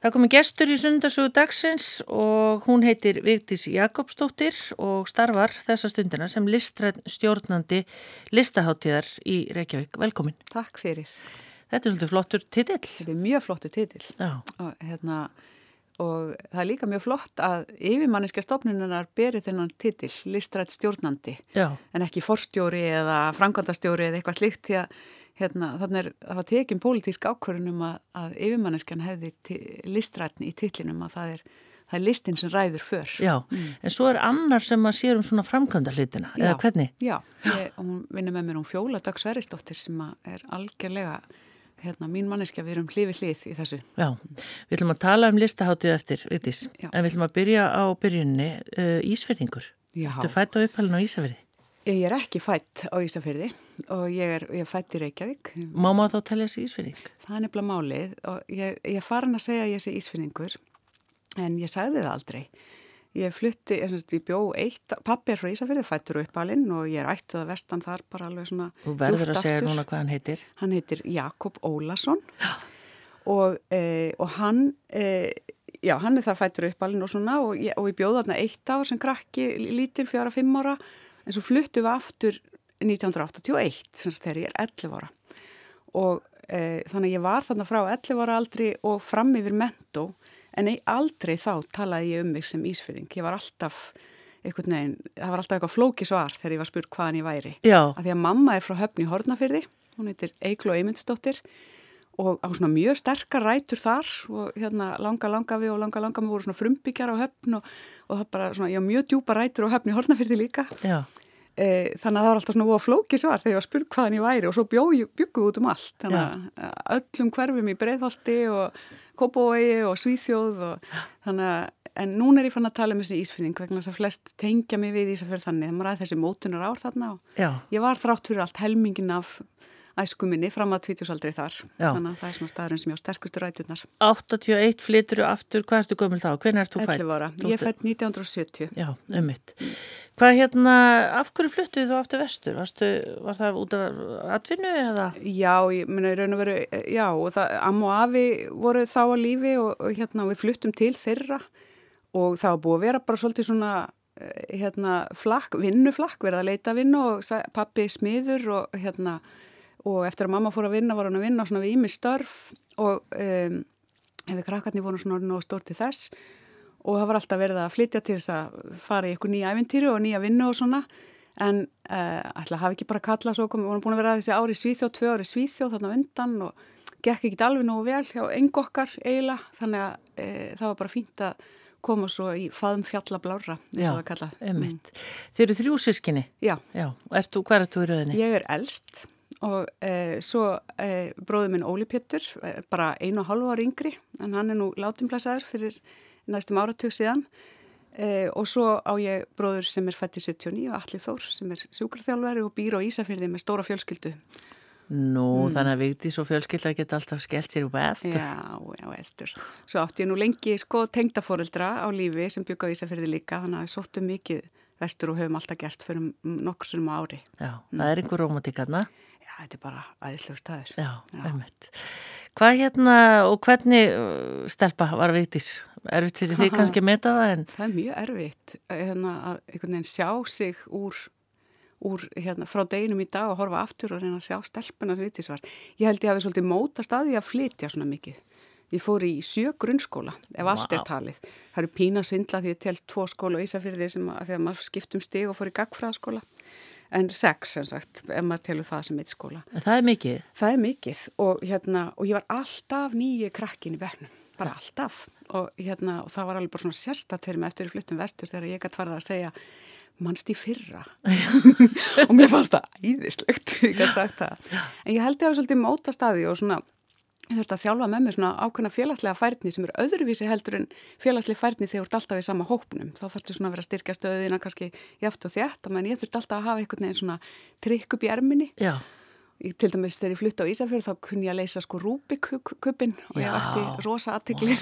Það komi gestur í sundarsögu dagsins og hún heitir Vigdís Jakobsdóttir og starfar þessa stundina sem listræn stjórnandi listaháttíðar í Reykjavík. Velkomin. Takk fyrir. Þetta er svolítið flottur titill. Þetta er mjög flottur titill og, hérna, og það er líka mjög flott að yfirmanniska stofnununar beri þennan titill listræn stjórnandi Já. en ekki forstjóri eða framkvæmdastjóri eða eitthvað slikt því að hérna, þannig er það var tekinn pólitísk ákvörunum að, að yfirmanniskan hefði listrætni í tillinum að það er, það er listin sem ræður för. Já, mm. en svo er annar sem að sér um svona framkvæmda hlutina, eða hvernig? Já, ég, hún vinnur með mér um Fjóla Dag Sveristóttir sem er algjörlega hérna, mín manneskja, við erum hlifi hlið í þessu. Já, við ætlum að tala um listaháttið eftir, viðtis, en við ætlum að byrja á byrjunni uh, Ísverðingur. Já. Þú fætt á upphælun á Ísafjörði? Ég er ekki fætt á Ísafjörði og ég er, ég er fætt í Reykjavík. Má maður þá telja þessi Ísfyrning? Það er nefnilega málið og ég, ég farin að segja að ég sé Ísfyrningur en ég sagði það aldrei. Ég flutti, ég bjó eitt, pappi er frá Ísafjörði, fættur upp alinn og ég er ættuð að vestan þar bara alveg svona Þú verður að segja núna hvað hann heitir. Hann heitir Jakob Ólason og, e, og hann, e, já hann er það fættur upp alinn og svona og ég, og ég bjóð þarna eitt ár sem krakki lítil, fjóra, fimm ára en svo fluttu við aftur 1981 þegar ég er 11 ára. Og e, þannig að ég var þarna frá 11 ára aldri og fram yfir mentó en ég aldrei þá talaði ég um mig sem ísfyrðing, ég var alltaf einhvern veginn, það var alltaf eitthvað flókisvar þegar ég var spurt hvaðan ég væri. Já. að því að mamma er frá höfni Hortnafyrði hún heitir Eiklo Eymundsdóttir og á svona mjög sterkar rætur þar og hérna langa langa við og langa langa við voru svona frumbyggjar á höfn og, og það bara svona, já mjög djúpa rætur á höfni Hortnafyrði líka. Já. E, þannig að það var alltaf svona óa flóki svar þegar ég var spurt hvaðan ég væri og svo byggum við út um allt. Þannig að öllum hverfum í Breitholti og Kópavói og Svíþjóð og þannig að en núna er ég fann að tala um þessi ísfinning vegna þess að flest tengja mig við Ísafjörð þannig. Það maður að þessi mótunar ár þarna og Já. ég var þrátt fyrir allt helmingin af æskuminni fram að tvítjúsaldri þar Já. þannig að það er svona staðurinn sem ég á sterkustu ræturnar 81 flyttur aftur, hvað ertu gömul þá? Hvernig ert þú fætt? 11 ára, ég fætt 1970 Já, ummitt. Hvað hérna, af hverju fluttuðu þú aftur vestur? Varstu, var það út af atvinnu eða? Já, ég meina í raun og veru, já, og það, amma og afi voru þá að lífi og, og hérna við fluttum til þeirra og það var búið að vera bara svolítið svona eh, hérna flakk, vinnuflakk, verið að leita vinnu og pappi smiður og hérna og eftir að mamma fór að vinna var hann að vinna svona við ími störf og um, hefði krakkarnir voru svona orðin og stórt til þess og það var alltaf verið að flytja til þess að fara í eitthvað nýja ævintýri og nýja vinnu og svona en uh, ætla hafi ekki bara kallað svo komið, við vorum búin að vera þessi ári Svíþjóð, tvö ári Svíþjóð þarna undan og gekk ekki alveg nógu vel hjá engu okkar eiginlega þannig að uh, það var bara fínt að koma svo í faðum fjallablára eins og það er kallað. Þeir eru þrjú sískinni? Já, Já. Ert þú, hvað ert þú í rauðinni? ég er elst og uh, svo uh, bróður minn Óli Pétur, eh, bara einu og hálfu ári yngri en hann er nú látimblæsaður fyrir næstum áratug síðan uh, og svo á ég bróður sem er fætt í 79 og Alli Þór sem er sjúkraþjálfari og býr á Ísafyrði með stóra fjölskyldu. Nú, þannig að Vigdís og fjölskylda geta alltaf skellt sér að estu. Já, já, estur. Svo átti ég nú lengi sko tengdaforeldra á lífi sem bygga á Ísafyrði líka þannig að sóttum mikið vestur og höfum alltaf gert fyrir nokkur sem ári. Já, það er einhver romantíkarna. Já, þetta er bara aðeinslegu staður. Já, ummitt. Hvað hérna og hvernig uh, stelpa var Vigdís? Erfitt fyrir því kannski að meta það en... Það er mjög erfitt hérna, að einhvern veginn sjá sig úr, úr hérna, frá deginum í dag og horfa aftur og reyna að sjá stelpunar vitisvar. Ég held ég hafi svolítið móta staði að flytja svona mikið. Ég fór í sjö grunnskóla, ef allt er talið. Það eru pína svindla því ég telt tvo skóla og Ísafyrði sem að þegar maður skiptum stig og fór í gagfræðaskóla. En sex, sem sagt, ef maður telur það sem eitt skóla. það er mikið. Það er mikið og, hérna, og ég var alltaf nýju krakkin í vernum, bara alltaf og, hérna, og það var alveg bara svona sérstatt fyrir mig eftir í fluttum vestur þegar ég gætt farið að segja mannst í fyrra og mér fannst það æðislegt ég gætt sagt það en ég held ég að svolítið móta staði og svona ég þurfti að þjálfa með mér svona ákveðna félagslega færni sem eru öðruvísi heldur en félagslega færni þegar þú ert alltaf í sama hópnum. Þá þarftu svona að vera að styrkja stöðina kannski jáft og þétt menn ég þurfti alltaf að hafa einhvern veginn svona trikk upp í erminni. Já, til dæmis þegar ég flutti á Ísafjörð þá kunni ég að leysa sko Rubik-kuppin og ég ætti rosa aðtikli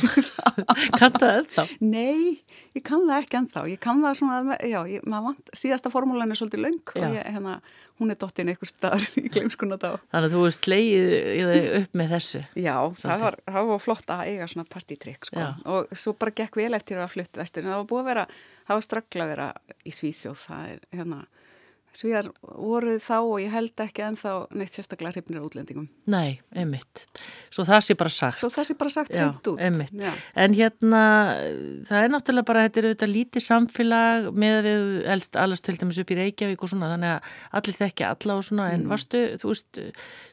Kann það ennþá? Nei, ég kann það ekki ennþá. Ég kann það svona, já, ég, vant, síðasta formúlan er svolítið laung og ég, hérna, hún er dottin einhver staðar í gleimskuna þá Þannig að þú erst leiðið upp með þessu. Já, það var, það var flott að eiga svona partítrykk sko. og svo bara gekk vel eftir að flutt vestur. En það var búið að vera, það var straggla að vera í Svíþjóð, það er hérna Svíjar voruð þá og ég held ekki ennþá neitt sérstaklega hrifnir útlendingum. Nei, einmitt. Svo það sé bara sagt. Svo það sé bara sagt hreint út. Einmitt. Já. En hérna, það er náttúrulega bara, þetta er auðvitað lítið samfélag með við elst allast til dæmis upp í Reykjavík og svona, þannig að allir þekkja alla og svona, en mm. varstu, þú veist,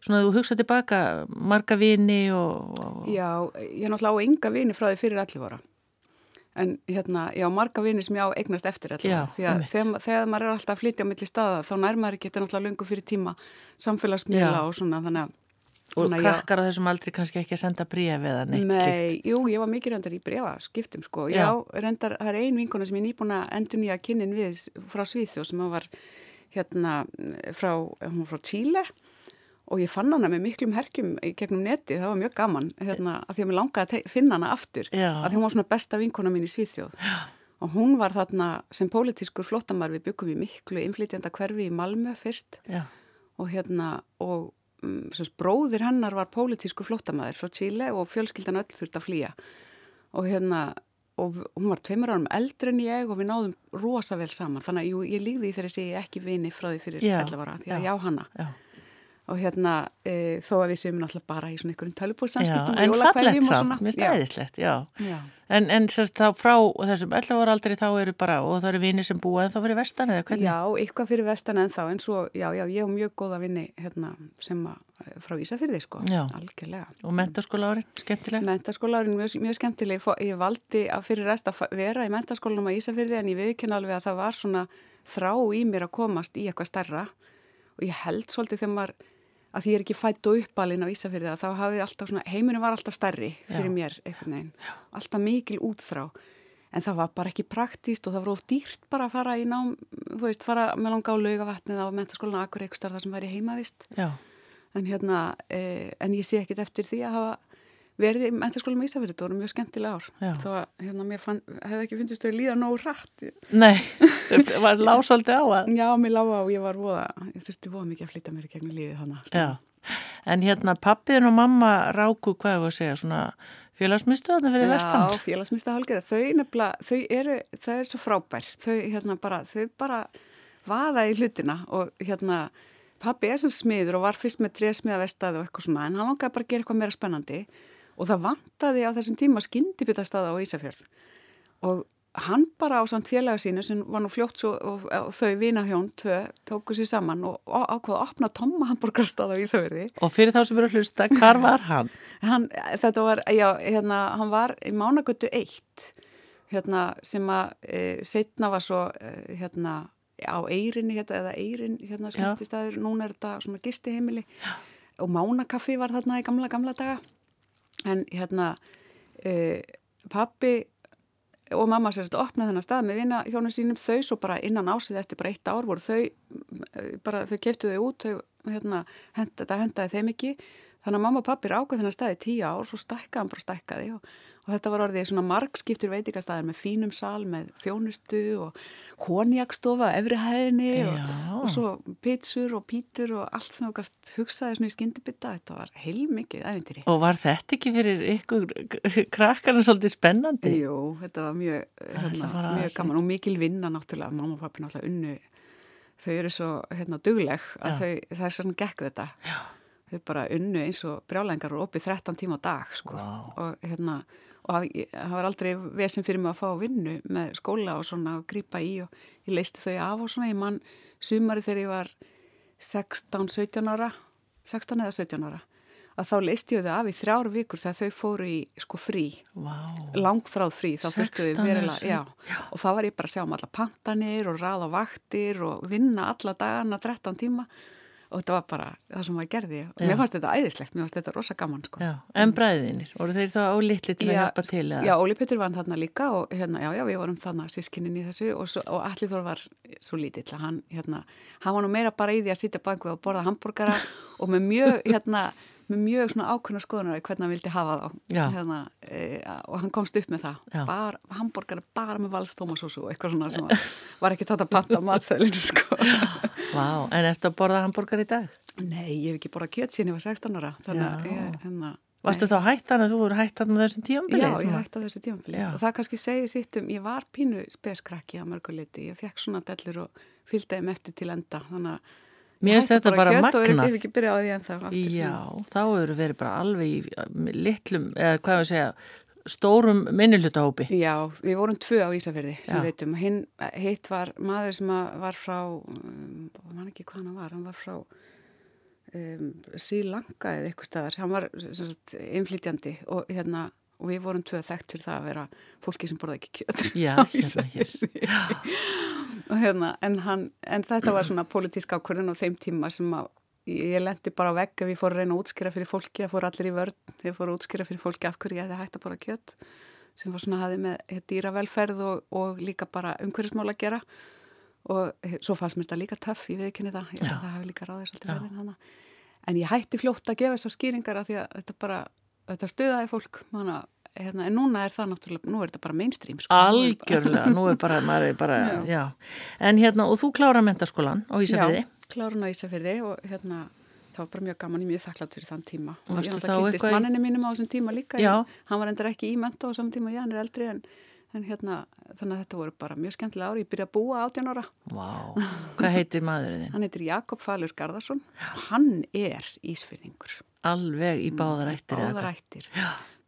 svona þú hugsaði tilbaka marga vini og, og... Já, ég náttúrulega á enga vini frá því fyrir allir voru en hérna, já, marga vini sem ég á eignast eftir allavega, því að þegar, þegar maður er alltaf að flytja á milli staða, þá nær maður ekki þetta náttúrulega lungu fyrir tíma, samfélagsmiðla og svona, þannig að Og krakkar á þessum aldri kannski ekki að senda bref eða neitt Nei, slikt? Nei, jú, ég var mikið reyndar í brefa, skiptum sko. Já, já reyndar, það er ein vinkona sem ég nýbúin að endur nýja kynnin við frá Svíþjóð sem var hérna frá, hún frá Tíle og ég fann hana með miklum herkjum gegnum neti, það var mjög gaman hérna, að því að mér langaði að finna hana aftur Já. að því hún var svona besta vinkona mín í Svíþjóð. Já. og hún var þarna sem pólitískur flottamar, við byggum í miklu inflytjanda hverfi í Malmö fyrst. Já. og hérna og um, bróðir hennar var pólitískur flottamæður frá Chile og fjölskyldan öll þurft að flýja. Og hérna og hún var tveimur árum eldri en ég og við náðum rosa vel saman. Þannig að jú, ég líði því þegar ég segi ekki vini frá því fyrir 11 ára, því að já. hana og hérna e, þó að við séum náttúrulega bara í svona einhverjum tölupóðsamskiptum en fallegt samt, mér stæðislegt en, en sérst þá frá þessum 11 ára aldrei þá eru bara og það eru vinni sem búa en þá fyrir vestan eða hvernig? Já, eitthvað fyrir vestan en þá en svo, já, já, ég hef mjög góða vinni hérna sem að frá Ísafyrði sko, já. algjörlega. Og mentaskóla árin, skemmtileg? Mentaskóla árin, mjög, mjög skemmtileg. Ég valdi að fyrir rest að vera í mentaskólanum á Ísafyrði og ég held svolítið þegar maður að því ég er ekki fætt og uppalinn á Ísafjörði þá hafið alltaf svona, heiminu var alltaf stærri fyrir Já. mér alltaf mikil útþrá. En það var bara ekki praktíst og það var of dýrt bara að fara í nám þú veist, fara með langa á laugavatnið á mentaskólinu Akur Eikstar þar sem væri heimavist. En hérna eh, en ég sé ekkit eftir því að hafa verið í mentaskólum í Ísafjörði, það voru mjög skemmtilega ár. Já. þó að hérna mér fann, hefði ekki fundist þau líða nógu rætt Nei, það var lásaldi á að Já, mér lága og ég var voða ég þurfti voða mikið að flytja mér í gegnum lífið þannig En hérna pappiðin og mamma ráku, hvað er það að segja svona félagsmyndstöðna fyrir vestan? Já, félagsmyndstöðhalgera, þau nefnilega þau eru, það er svo frábær. Þau hérna bara, þau bara vaða í hlutina og hérna pappi er sem smiður og var fyrst með og það vantaði á þessum tíma skyndibitastað á Ísafjörð. Og hann bara á samt félaga sínu sem var nú fljótt svo og, og þau vinahjón tvö tóku sér saman og ákvaða að opna Tomma Hamburgerstað á Ísafjörði Og fyrir þá sem eru að hlusta, hvar var hann? hann þetta var, já, hérna hann var í Mánagötu 1 hérna sem að e, setna var svo e, hérna á Eyrinni hérna, eða Eyrin hérna skemmtistæður, núna er þetta svona gistiheimili. Og Mánakaffi var þarna í gamla gamla daga en hérna e, pappi og mamma sérst opnaði þennan stað með vina hjónum sínum þau svo bara innan ásið eftir bara eitt ár voru þau e, bara þau keftu þau út þau hérna hend, þetta hendaði þeim ekki. Þannig að mamma og pappi rákuð þennan stað í tíu ár svo stækkaði hann bara stækkaði og og þetta var orðið svona margskiptur veitikastæðar með fínum sal, með þjónustu og konjakstofa, efrihæðinni og, og svo pitsur og pítur og allt sem þú gafst hugsaði svona í skyndibita, þetta var heilmikið æfintýri. Og var þetta ekki fyrir ykkur krakkarinn svolítið spennandi? Jú, þetta var mjög, hérna, var mjög gaman og mikil vinna náttúrulega, mamma og pappi náttúrulega unnu, þau eru svo hérna dugleg að þau, það er svona gekk þetta. Já. Þau bara unnu eins og brjálengar og opið 13 tíma á dag sko wow. og hérna og það var aldrei vesen fyrir mig að fá vinnu með skóla og svona að grýpa í og ég leisti þau af og svona ég mann sumari þegar ég var 16-17 ára 16 eða 17 ára að þá leisti ég þau af í þrjáru vikur þegar þau fóru í sko frí wow. langfráð frí verilega já, já. og þá var ég bara að sjá um alla pantanir og ráða vaktir og vinna alla dagana 13 tíma og þetta var bara það sem maður gerði og mér fannst þetta æðislegt, mér fannst þetta rosa gaman sko. já. En bræðinir, voru þeir þá litli til að hjálpa til? Eða? Já, Óli Petur var þarna líka og hérna, já, já, við vorum þarna sískinnin í þessu og, og allir þór var svo lítill hann, hérna, hann var nú meira bara í því að sitja banku og borða hambúrgara og með mjög, hérna með mjög svona ákveðna skoðunar hvernig hann vildi hafa þá. Hérna, e, og hann komst upp með það. Bara, hambúrgar bara með valstómasósu og eitthvað svona sem var ekki þetta að planta matsælinu sko. Vá, en ertu að borða hambúrgar í dag? Nei, ég hef ekki borðað kjött síðan ég var 16 ára þannig að hérna Varstu þá hættan að þú voru hættan á þessum tíumbili? Já, ég hætti á þessu tíumbili og það kannski segir sitt um, ég var pínu speskrakki að mörguleiti, ég fekk svona dellur og fylgdaði með eftir til enda. Þannig að Mér finnst þetta bara magna. Og er ekki byrjað á því en það aftur. Já, þá eru verið bara alveg í litlum, eða hvað við segja, stórum minnilutahópi. Já, við vorum tvö á Ísafjörði sem Já. veitum. Hinn, hitt var maður sem var frá, um, mann ekki hvað hann var, hann var frá um, Sri Lanka eða eitthvað staðar. Hann var sagt, inflytjandi og hérna og við vorum tvö þekkt fyrir það að vera fólki sem borða ekki kjöt. Já, hérna hér. Hérna, en, hann, en þetta var svona politísk ákvörðin á þeim tíma sem að ég lendi bara á vegg ef ég fór að reyna að útskýra fyrir fólki, það fór allir í vörn ég fór að útskýra fyrir fólki af hverju ég hefði hægt að borða kjöt sem var svona hafið með dýravelferð og, og líka bara umhverjusmál að gera. Og svo fannst mér þetta líka töff, ég veið ekki það, hefði líka hana. En ég hætti fljótt að gefa þessar skýringar að því að þetta bara, þetta stöðaði fólk hana, Hérna, en núna er það náttúrulega, nú er þetta bara mainstream sko. Algjörlega, nú er bara, er bara já. Já. en hérna, og þú klára mentaskólan á Ísafjörði? Já, klára hann á Ísafjörði og hérna það var bara mjög gaman, ég mjög þakklátt fyrir þann tíma og ég náttúrulega kynntist eitthvað... manninu mínum á þessum tíma líka ég, hann var endur ekki í menta á saman tíma og ég hann er eldri en, en hérna, þannig að þetta voru bara mjög skemmtilega ári, ég byrjaði að búa 18 ára Vá, hvað heitir maðurinn? hann heitir Jakob Falur Garðarsson hann er Ísfjörðingur Alveg í báðarættir Báðarættir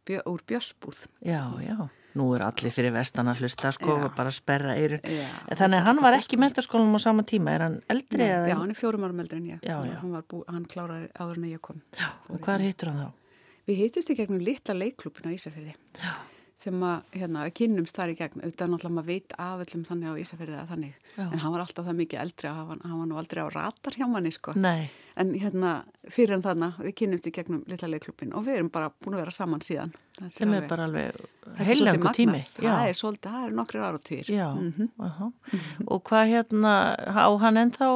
bjö, úr bjössbúð. Já, já. Nú er allir fyrir vestan að hlusta sko og bara sperra eirun. Þannig að hann var ekki í mentaskólanum á sama tíma. Er hann eldri? Já, já hann er fjórum árum eldri en ég. Já, já. Hann, bú, hann kláraði áður en ég kom. Já, og hvað hittur hann þá? Við hittist í gegnum litla leikklubin á Ísafjörði. Já sem að hérna, kynnumst þar í gegn auðvitað náttúrulega maður veit af öllum þannig á Ísafjörði Já. en hann var alltaf það mikið eldri að hann, hann var nú aldrei á ratar hjá manni sko, Nei. En hérna fyrir en þannig, við kynnumst í gegnum litla leikklubin og við erum bara búin að vera saman síðan. Sem er bara alveg heilangu tími það er svolítið, það er nokkru ára týr mm -hmm. uh -huh. og hvað hérna á hann ennþá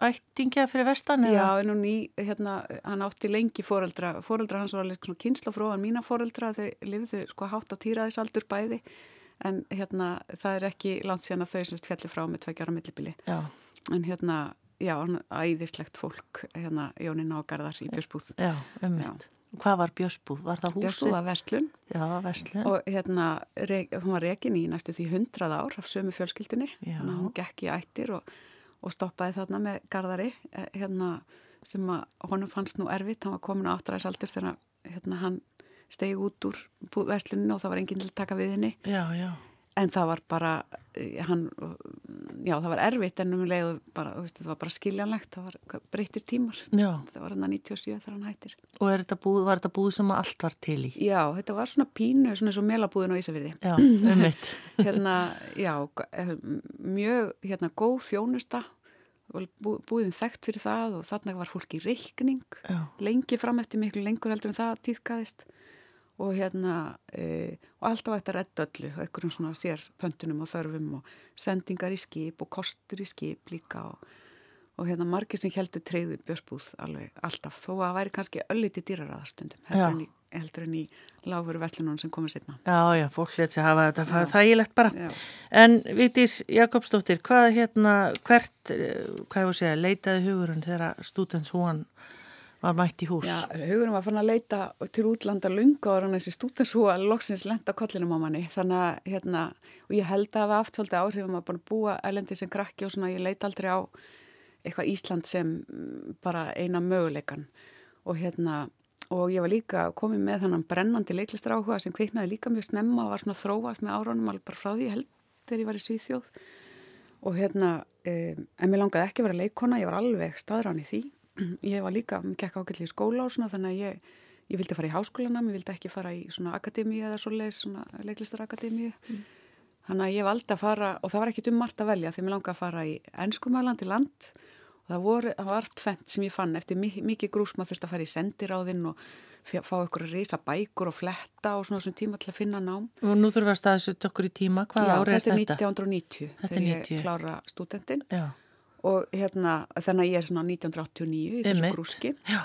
ættingja fyrir vestan? Já, en hún í, hérna hann átti lengi fóreldra, fóreldra hans var alveg svona kynnslafróðan mína fóreldra þau lifðu sko hátt á týraðisaldur bæði. En hérna það er ekki langt síðan að þau semst fjalli frá með tveikjara millibili. En hérna, já, æðislegt fólk hérna Jónina og Garðar í Björnsbúð Já, ummitt Hvað var Björsbúð? Var það húsi? Björsbúð var Vestlun. Já, Vestlun. Og hérna, hún var rekin í næstu því hundrað ár af sömu fjölskyldinni. Að hún gekk í ættir og, og stoppaði þarna með gardari, eh, hérna, sem að honum fannst nú erfitt. Hann var komin á áttræðisaldur þegar hérna, hann stegi út úr Vestluninu og það var enginn til að taka við henni. Já, já en það var bara eh, hann, já það var erfitt en um leiðu bara, veist, það var bara skiljanlegt það var breytir tímar já. það var hann að 97 þegar hann hættir og þetta búð, var þetta búð sem allt var til í? Já, þetta var svona pínu svona eins og melabúðin á Ísafjörði Já, um mitt hérna, já, eh, mjög hérna góð þjónusta búðin þekkt fyrir það og þarna var fólk í reikning já. lengi fram eftir miklu lengur heldur en það tíðkaðist og hérna e, og alltaf ætti að redda öllu eitthvað svona sér pöntunum og þörfum og sendingar í skip og kostur í skip líka og, og hérna margir sem heldur treyðu björsbúð alveg alltaf þó að það væri kannski ölliti dýraraðastundum heldur heldur en í láfuru vestlunum sem komið setna Já, já, fólk leti að hafa þetta það þægilegt bara. Já. en Vitís Jakobsdóttir, hvað hérna hvert, eh, hvað ég voru að segja, leitaði hugurinn þegar stúdens húan var mætt í hús. Já, hugurum var fann að leita til útlanda lunga og þessi stútensúa loksins lenda kollinum á manni. Þannig að hérna, og ég held að það var aft svolítið áhrifum að að búa elendi sem krakki og svona ég leita aldrei á eitthvað Ísland sem mm, bara eina möguleikan og hérna og ég var líka komið með þannan brennandi leiklistar áhuga sem kviknaði líka mjög snemma og var svona þróast með áraunum alveg bara frá því held þegar ég var í Svíþjóð. Og hérna, um, en mér langaði ekki að vera leikona, ég var alveg staðrán í því ég var líka, mér gekk ákveldi í skóla og svona þannig að ég, ég vildi fara í háskólana, mér vildi ekki fara í svona akademíu eða svoleiðis, svona leiklistarakademíu mm. þannig að ég valdi að fara og það var ekki um margt að velja því mér langaði að fara í ennskumælandi land það, voru, það var tvent sem ég fann eftir mikið grúsma þurfti að fara í sendiráðinn og fá ykkur að reysa bækur og fletta og svona svona tíma til að finna nám Og nú þurfum við að staðsut okkur í tíma, hvað ári er þetta? Þetta er 1990 þetta þegar ég klára stúdendin Já. Og hérna þannig að ég er svona 1989 í þessu grúski Já.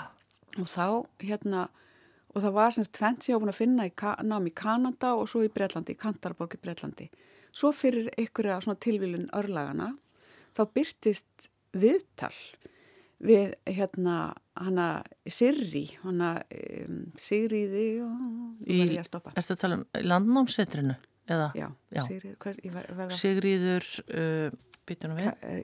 og þá hérna og það var semst tvent sem ég á búin að finna í nám í Kanada og svo í Breitlandi, í Kantarborg í Breitlandi. Svo fyrir einhverja svona tilvílun örlagana þá byrtist viðtal við hérna hana Sirri, hana um, Sigriði og Í- verði ég að tala um landnámsetrinu? Eða Já, Já. Verða Sigríður, uh, býtunum við? eh,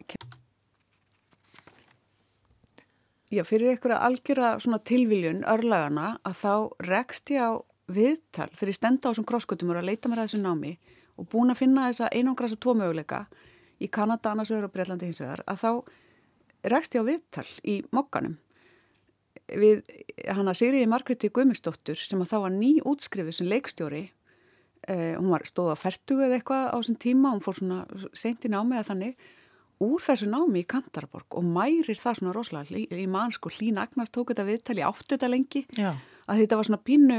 Já, fyrir einhverja algjöra tilviljun örlagana að þá rekst ég á viðtal þegar ég stenda á þessum krosskutum og að leita mér að þessu námi og búin að finna þessa einangra þessa tvo möguleika í Kanada, annars vegar og Breitlandi hins vegar að þá rekst ég á viðtal í mokkanum við hana Sigriði Margréti Guðmundsdóttur sem að þá var ný útskrifið sem leikstjóri. Eh, hún var stóð á fertugu eða eitthvað á þessum tíma hún fór svona seint í námi að þannig úr þessu námi í Kantarborg og mærir það svona rosalega í, í mann sko Hlín Agnars tók þetta viðtali átti þetta lengi Já. að þetta var svona pínu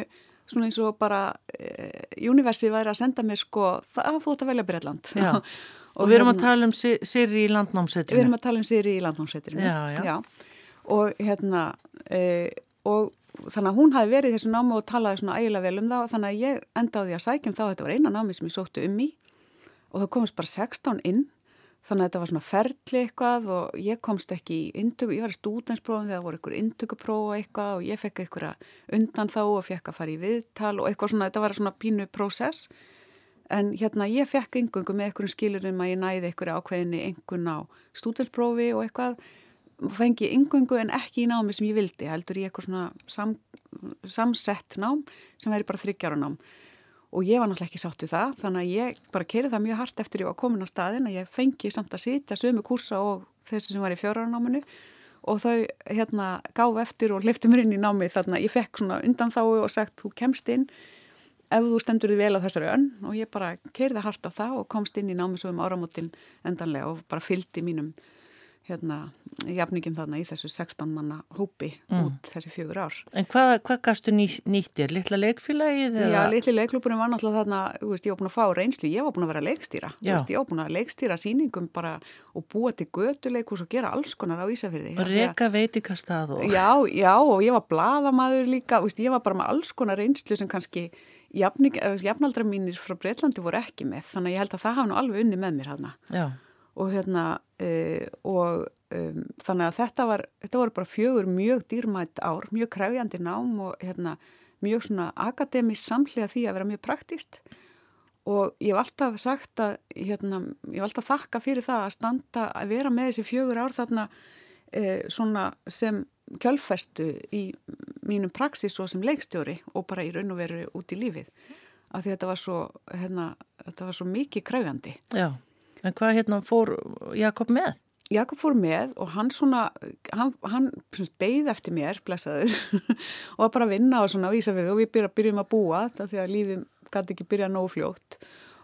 svona eins og bara eh, universi væri að senda mér sko það þú ætti að velja Breitland Já. Og, við erum að tala um Si- Sirri í landnámsetrinu. Við erum að tala um Siri í já. Og hérna, e, og þannig að hún hafi verið í þessu námi og talaði svona ægilega vel um það og þannig að ég endaði að sækjum þá, þetta var eina námi sem ég sóttu um í og það komist bara 16 inn, þannig að þetta var svona ferli eitthvað og ég komst ekki í intöku, ég var í stúdensprófum þegar voru ykkur intökupróf eitthvað og ég fekk eitthvað undan þá og fekk að fara í viðtal og eitthvað svona, þetta var svona pínu prósess. En hérna ég fekk yngungu með einhverjum skilurum að ég næði einhverju ákveðinni engun á stúdensprófi og eitthvað. Fengi yngungu en ekki í námi sem ég vildi, heldur ég eitthvað svona sam, samsett nám sem væri bara þryggjára nám og ég var náttúrulega ekki sátt við það þannig að ég bara kerði það mjög hart eftir ég var komin á staðin að ég fengi samt að sitja sömu kursa og þessu sem var í fjárarnáminu og þau hérna gáf eftir og lefti mér inn í námi þannig að ég fekk svona undan þá og sagt þú kemst inn ef þú stendur þið vel á þessari önn. Og ég bara kerði hart á það og komst inn í námi svo um áramótin endanlega og bara fylgdi mínum hérna jafningum þarna í þessu 16 manna hópi Mm. út þessi fjögur ár. En hvað, hvað gastu ný, nýttir? Littla leikfélagið? Já, litli leikluburinn var náttúrulega þarna, þú veist, ég var búin að fá reynslu, ég var búin að vera leikstýra, þú veist, ég var búin að leikstýra síningum bara og búa til götuleikus og gera alls konar á Ísafyrði. Og reka veitikastað og... Já, já, og ég var bladamaður líka, veist, ég var bara með alls konar reynslu sem kannski jafning, jafnaldra mínir frá Breitlandi voru ekki með, þannig að ég held að það hafa nú alveg unni með mér hana. Já. Og hérna, uh, og um, þannig að þetta var, þetta voru bara fjögur mjög dýrmætt ár, mjög krefjandi nám og hérna, mjög svona akademist samhlega því að vera mjög praktist og ég hef alltaf sagt að, hérna, ég hef alltaf þakka fyrir það að standa, að vera með þessi fjögur ár þarna eh, svona sem kjölfestu í mínum praksis og sem leikstjóri og bara í raun og veru út í lífið af því þetta var svo, hérna, þetta var svo mikið krefjandi. Já. En hvað hérna fór Jakob með? Jakob fór með og hann svona, hann, hann beigð eftir mér, blessaður, og var bara að vinna og svona á Ísafjörðu og við byrja, byrjum að búa þetta því að lífið gæti ekki byrja nógu fljótt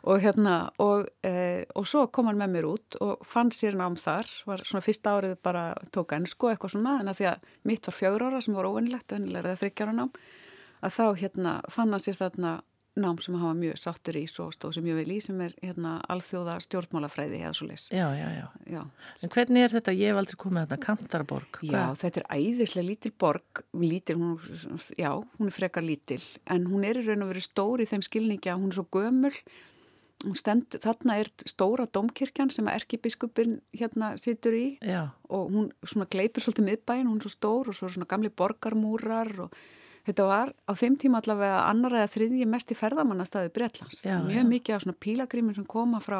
og hérna, og, e, og svo kom hann með mér út og fann sér nám þar, var svona fyrsta árið bara tók ennsku eitthvað svona, en að því að mitt var fjögur ára sem var óvinnilegt, vennilega eða þryggjára nám, að þá hérna fann hann sér þarna nám sem var mjög sáttur í svo stóð sem mjög vel í sem er hérna alþjóða stjórnmálafræði eða svo leys. Já, já, já. Já. En hvernig er þetta? Ég hef aldrei komið að þetta Kantarborg. Já, þetta er æðislega lítil borg, lítil, hún, já, hún er frekar lítil, en hún er í raun og veru stór í þeim skilningi að hún er svo gömul, stend, þarna er stóra domkirkjan sem erkibiskupin hérna situr í Já. og hún svona gleipur svolítið miðbæin, hún er svo stór og svo svona gamli borgarmúrar og þetta var á þeim tíma allavega annar eða þriðji mest í ferðamannastæði Bretlands. Já, Mjög já. mikið af svona pílagrímum sem koma frá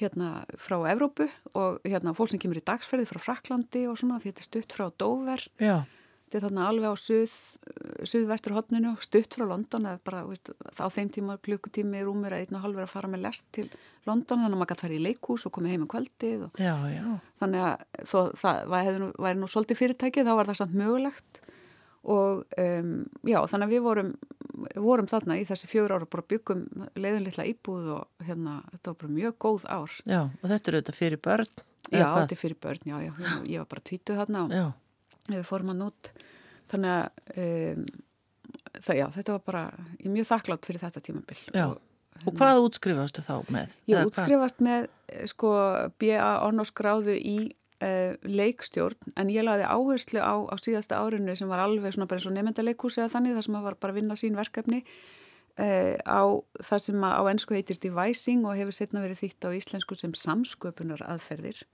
hérna frá Evrópu og hérna fólk sem kemur í dagsferði frá Fraklandi og svona því þetta er stutt frá Dover Já. þetta er þarna alveg á suð, suðvestur hodninu stutt frá London eða bara veist, á þeim tíma klukkutími rúmur að einn og halvur að fara með lest til London þannig að maður gæti farið í leikhús og komið heim um kvöldið og Já, já. þannig að þó, það væri nú, nú svolítið fyrirtækið þá var það samt mögulegt og um, já þannig að við vorum vorum þarna í þessi fjögur ára bara byggum leiðin litla íbúð og hérna, þetta var bara mjög góð ár. Já, og þetta eru þetta fyrir börn? Já, þetta er fyrir börn, já, já, ég var bara tvítuð þarna og við fórum hann út. Þannig að um, það, já, þetta var bara, ég er mjög þakklátt fyrir þetta tímabill. Já, og, og hvað útskrifastu þá með? Ég útskrifast með, sko, B.A. Ornóskráðu í uh, leikstjórn en ég laði áherslu á, á síðasta árinu sem var alveg svona bara eins og nefndaleikús eða þannig þar sem maður var bara að vinna sín verkefni uh, á það sem á ennsku heitir devising og hefur setna verið þýtt á íslensku sem samsköpunar aðferðir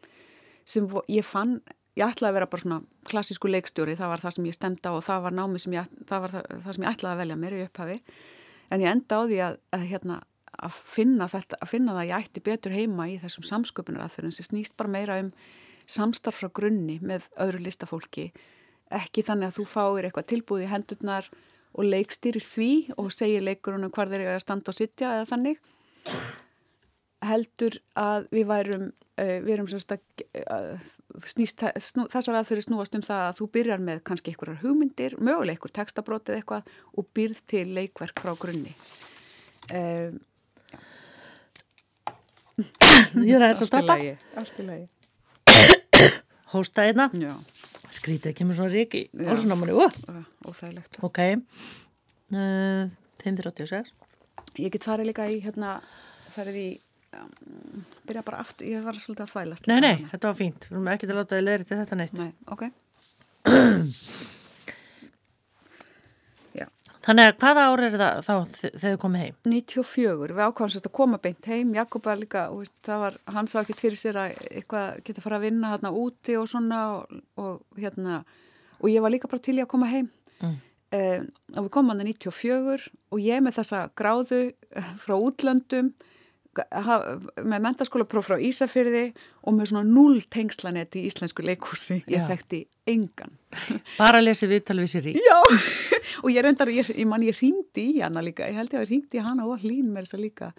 sem ég fann ég ætlaði að vera bara svona klassísku leikstjóri það var það sem ég stemdi á og það var námi sem ég, það var það, það sem ég ætlaði að velja mér í upphafi en ég enda á því að, að hérna að finna þetta, að finna það að ég ætti betur heima í þessum samsköpunar aðferðin sem snýst bara meira um samstarf frá grunni með öðru listafólki. Ekki þannig að þú fáir eitthvað tilbúið í hendurnar og leikstýrir því og segir leikurunum hvar þeir eru að standa og sitja eða þannig. Heldur að við værum uh, við erum svona uh, snýst, snú, þessar aðfyrir snúast um það að þú byrjar með kannski einhverjar hugmyndir möguleg einhver textabrótið eitthvað og byrð til leikverk frá grunni. Um, Ég er aðeins að stoppa Allt í lagi hósta einna skrítið kemur svona rík í hálsunámanni óþægilegt. Ok. Uh, 586 ég get farið líka í hérna farið í um, byrja bara aftur, ég var svolítið að fælast nei, nei, hérna. þetta var fínt, við erum ekki til að láta þið leiri til þetta neitt. Nei, ok Þannig að hvaða ári er það þá þegar þið komið heim? 94, við ákvæmst að koma beint heim, Jakob var líka, það var, hann sá ekki fyrir sér að eitthvað geta fara að vinna hérna úti og svona og, og hérna, og ég var líka bara til í að koma heim mm. um, og við komum hann að 94 og ég með þessa gráðu frá útlöndum með mentaskólapróf frá Ísafyrði og með svona null tengslanet í íslensku leikúsi, ég fekti engan. Bara lesið viðtal við sér í. Já, og ég reyndar, ég, ég man, ég ringdi í hana líka, ég held ég að ég ringdi í hana og hlín með þess að líka,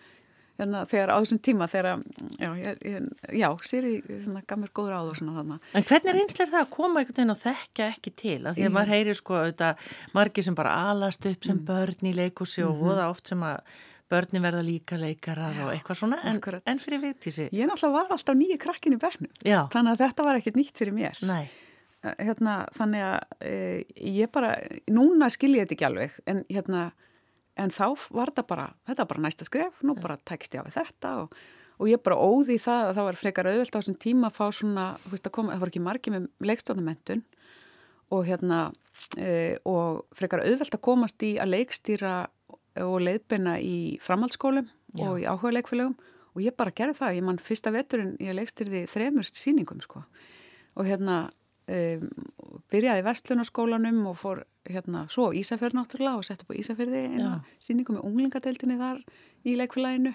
hérna, þegar á þessum tíma, þegar, já, ég, já, svona, gaf mér góður áður svona þannig. En hvernig er það að koma einhvern veginn og þekka ekki til? Af því að maður heyrir sko, auðvitað, margi sem bara alast upp sem mm. börn í leikúsi og mm -hmm. oft sem að börni verða líka leikarar og eitthvað svona en, en fyrir viðtísi Ég náttúrulega var alltaf nýju krakkin í bernum þannig að þetta var ekkert nýtt fyrir mér. Nei. Eh, hérna, þannig að e, ég bara, núna skilji þetta ekki alveg en, hérna, en þá var þetta bara, þetta var bara næsta skref nú bara tekst ég á þetta og, og ég bara óði í það að það var frekar auðvelt á þessum tíma að fá svona, að koma, það var ekki margi með leikstofnumentun og hérna e, og frekar auðvelt að komast í að leikstýra og leiðbina í framhaldsskólum og í áhuga leikfélögum og ég bara gerði það, ég mann fyrsta veturinn ég leikstyrði þremurst síningum sko. Og hérna um, byrjaði vestlunarskólanum og fór hérna svo Ísafjörð náttúrulega og sett upp á Ísafjörði eina síningum með unglingadeildinni þar í leikfélaginu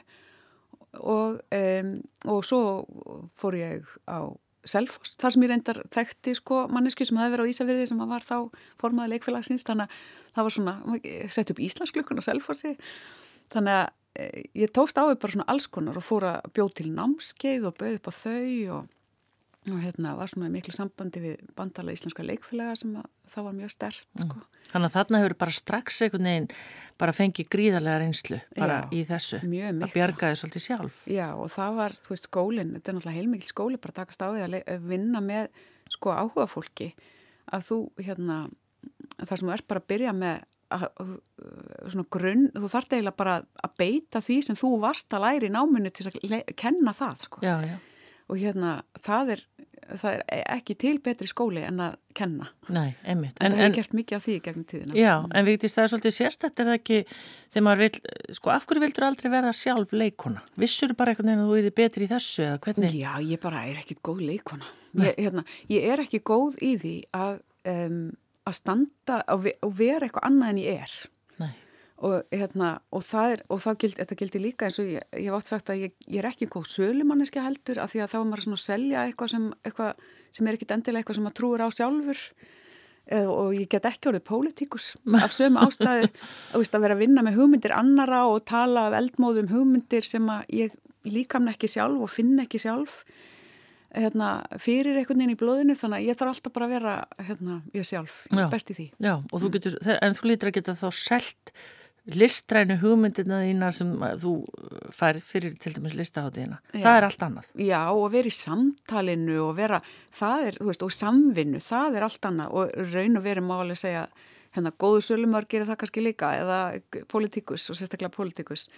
og, um, og svo fór ég á Selfoss, þar sem ég reyndar þekkti sko manneski sem hafi verið á Ísafjörði sem var þá formaði leikfélagsins. Þannig að það var svona, sett upp Íslandsklukkan á Selfossi. Þannig að e, ég tókst á því bara svona alls konar og fór að bjóð til námskeið og bauð upp á þau og, og hérna var svona miklu sambandi við bandala íslenska leikfélaga sem að, það var mjög stert mm. sko. Þannig að þarna hefur bara strax einhvern veginn bara fengið gríðarlega reynslu bara Já, í þessu, að bjarga þið svolítið sjálf. Já og það var, þú veist, skólinn, þetta er náttúrulega heilmikil skóli bara takast á því að vinna með sko áhuga fólki að þú hérna þar sem þú ert bara að byrja með að, svona grunn, þú þarf eiginlega bara að beita því sem þú varst að læri í náminu til að kenna það sko. já, já. Og hérna það er, það er ekki til betri skóli en að kenna. Nei, einmitt. En, en það hefur gert mikið af því gegnum tíðina. Já, en vitist það er svolítið sérstætt er það ekki þegar maður vil, sko af hverju vildur aldrei verða sjálf leikona? Vissur bara einhvern veginn að þú erið betri í þessu eða hvernig? Já, ég bara er ekki góð leikona ég, hérna, ég er ekki góð í því að um, að standa og vera eitthvað annað en ég er og, hérna, og það er og gild, þetta gildi líka eins og ég, ég hef átt sagt að ég, ég er ekki góð sölumanniski heldur af því að þá er maður svona að selja eitthvað sem, eitthvað sem er ekkit endilega eitthvað sem maður trúir á sjálfur. Eð, og ég get ekki orðið pólitíkus af sömu ástæði að vera að vinna með hugmyndir annara og tala af eldmóðum hugmyndir sem að ég líkamna ekki sjálf og finna ekki sjálf hérna, fyrir einhvern veginn í blóðinu. Þannig að ég þarf alltaf bara að vera hérna, ég sjálf, ég er best í því. Já, þú getur, en þú lítur að geta þá selt listrænu hugmyndina þína sem þú færð fyrir til dæmis listaháttíðina. Það er allt annað. Já, og vera í samtalinu og vera, það er, þú veist, og samvinnu, það er allt annað og raun og veru máli að segja, hérna, góðu sölumar gerir það kannski líka, eða politíkus og sérstaklega politíkus.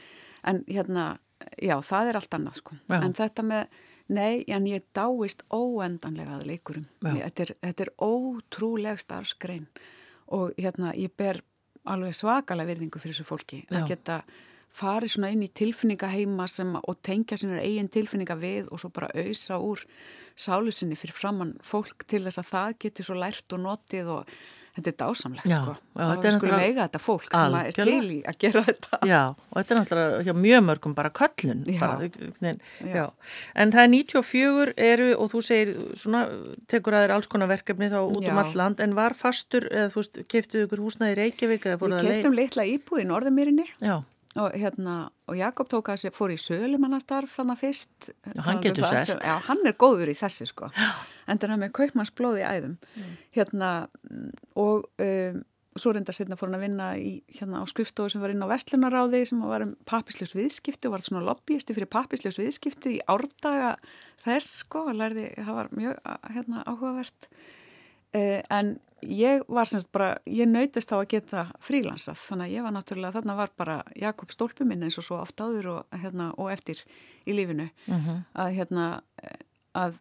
En hérna, já, það er allt annað, sko. Já. En þetta með, nei, en ég dáist óendanlega að leikurum. Þetta er, þetta er ótrúleg starfskrein og hérna, ég ber alveg svakalega virðingu fyrir þessu fólki Já. að geta farið svona inn í tilfinningaheima sem, og tengja sinna eigin tilfinninga við og svo bara auðsa úr sálusinni fyrir framann fólk til þess að það getur svo lært og notið og þetta er dásamlegt já, sko. já, og við skulum eiga þetta fólk sem er til í að gera þetta. Já, og þetta er náttúrulega hjá mjög mörgum bara köllun bara, en, en það er 94 eru og þú segir svona, tekur að þeir alls konar verkefni þá út um all land en var fastur, eða þú veist, keftið ykkur húsnaði í Reykjavík Við keftum litla íbúi í Norðamýrinni Já og hérna, og Jakob tók að sér fór í sölumannastarf hann að fyrst Já, hann getur sérst Já, hann er góður í þessi sko. En þannig að með kaupmannsblóði æðum. Mm. hérna, og um, svo reynda sérna fór hann að vinna í, hérna á skrifstofu sem var inn á Vestlunaráði sem var um papisljós viðskipti og var svona lobbyisti fyrir papisljós viðskipti í árdaga þess sko, lærði, það var mjög hérna, áhugavert. Uh, en ég var semst bara, ég nautist á að geta frílansað, þannig að ég var náttúrulega, þarna var bara Jakob stólpi minn eins og svo oft áður og, hérna, og eftir í lífinu uh mhm. -huh. að hérna að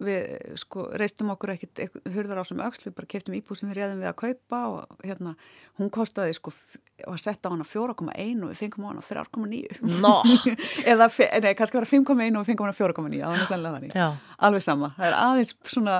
við sko reistum okkur ekkert hurðar á sem auksl, við bara keftum íbúð sem við reyðum við að kaupa og hérna hún kostiði sko, var sett á hana 4,1 og við fengum á hana 3,9 no. eða, nei, kannski var það 5,1 og við fengum á hana 4,9 það var sannlega þannig, Já. alveg sama það er aðeins svona,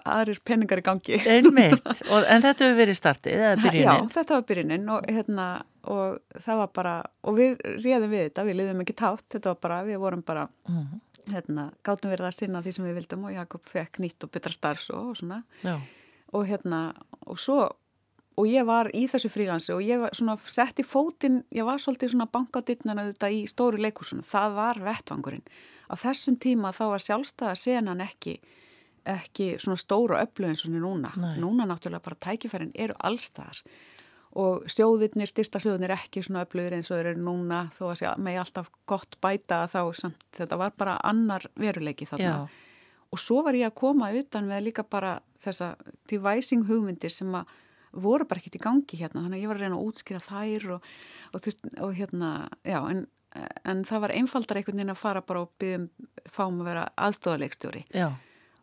aðrir penningar í gangi Einmitt, og, en þetta hefur verið startið, eða byrjunin? Já, þetta var byrjunin og hérna og það var bara, og við reyðum við þetta, við liðum ekki tátt, þetta var bara, við vorum bara mhm. -huh hérna, gátum verið að sinna því sem við vildum og Jakob fekk nýtt og betra starf svo og svona Já. og hérna og svo og ég var í þessu frílansi og ég var svona sett í fótinn, ég var svolítið svona bankadittnana þetta í stóru leikursuna það var vettvangurinn. Á þessum tíma þá var sjálfstæða senan ekki ekki svona stóru öflug eins og núna. Nei. Núna náttúrulega bara tækifærin eru allstaðar og sjóðirnir, styrta sjóðirnir ekki svona öflugir eins og þeir eru núna þó að segja með alltaf gott bæta þá samt þetta var bara annar veruleiki þarna Já. og svo var ég að koma utan með líka bara þessa devising hugmyndir sem að voru bara ekkert í gangi hérna þannig að ég var að reyna að útskýra þær og, og, og hérna, já en, en það var einfaldar einhvern veginn að fara bara og byggja um fáum að vera aðstofalegstjóri Já.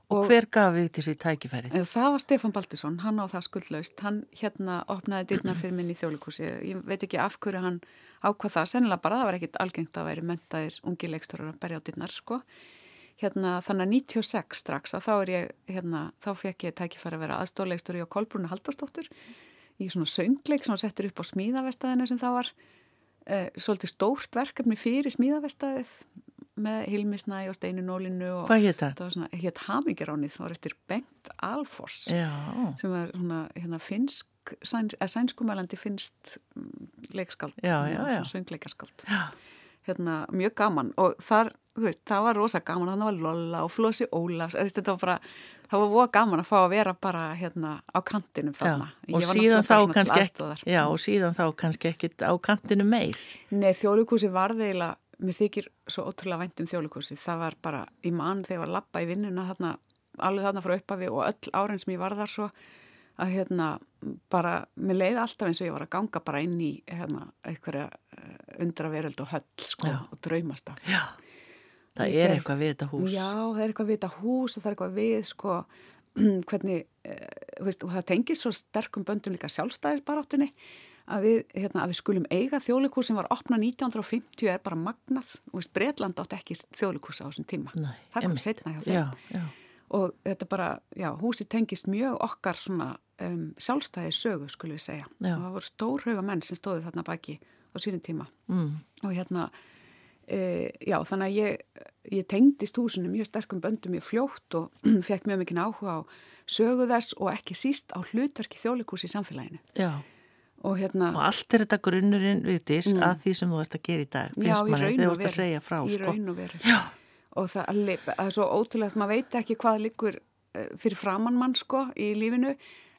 Og, og hver gaf við þessi tækifæri? Það var Stefan Baldusson, hann á það skuldlaust, hann hérna opnaði dyrnar fyrir minni í þjólikúsi, ég veit ekki af hverju hann ákvað það, sennilega bara það var ekkit algengt að væri mentaðir ungi leikstórar að berja á dyrnar sko, hérna þannig að 96 strax að þá er ég, hérna þá fekk ég tækifæri að vera aðstórleikstóri á Kolbrúnu Haldarsdóttur í svona söngleik sem hann settur upp á smíðavestaðinu sem það var, eh, svolítið stórt verkefni fyrir smíðavestaðið með Hilmisnæ og Steinu Nólinu og Hvað hétt það? Svona, hétt Hamingiránið, það var eftir Bengt Alfoss Já. sem var svona, hérna finsk sæns, sænskumælandi finst mm, leikskald, söngleikarskald hérna, mjög gaman og þar, veist, það var rosa gaman þannig var Lolla og Flossi Ólafs þetta var bara, það var voða gaman að fá að vera bara hérna á kantinu þarna. Og síðan ekki, já, og síðan þá kannski ekki á kantinu meir. Nei, þjóðlugúsi var þeila mér þykir svo ótrúlega vænt um þjóðleikursi það var bara í mann þegar ég var lappa í vinnuna þarna, alveg þarna frá uppafi og öll árein sem ég var þar svo að hérna bara, mér leiði alltaf eins og ég var að ganga bara inn í hérna einhverja eh, undraveröld og höll sko já. og draumast af Já, það er, eitthvað við þetta hús. Já, það er eitthvað við þetta hús og það er eitthvað við sko hvernig, uh, veist, og það tengir svo sterkum böndum líka sjálfstæðisbaráttunni að við, hérna, að við skulum eiga þjóðleikús sem var opnað 1950 er bara magnað. Og veist, Breitland átt ekki þjóðleikús á þessum tíma. Nei, það kom setna hjá þeim. Og þetta bara, já, húsi tengist mjög okkar svona um, sjálfstæði sögu skulum við segja. Já. og það voru stórhauga menn sem stóði þarna baki á sínum tíma. Mm. og hérna e, já, þannig að ég, ég tengdist húsinu mjög sterkum böndum mjög fljótt og fekk mjög mikið áhuga á sögu þess og ekki síst á hlutverki þjóðleikús í samfélaginu. Já. Og, hérna, og allt er þetta grunnurinn viðtis mm. að því sem þú ert að gera í dag finnst já, manni. þegar þú ert að segja frá í sko. raun og veru. Og það er svo ótrúlega að maður veit ekki hvað liggur eh, fyrir framann mann sko í lífinu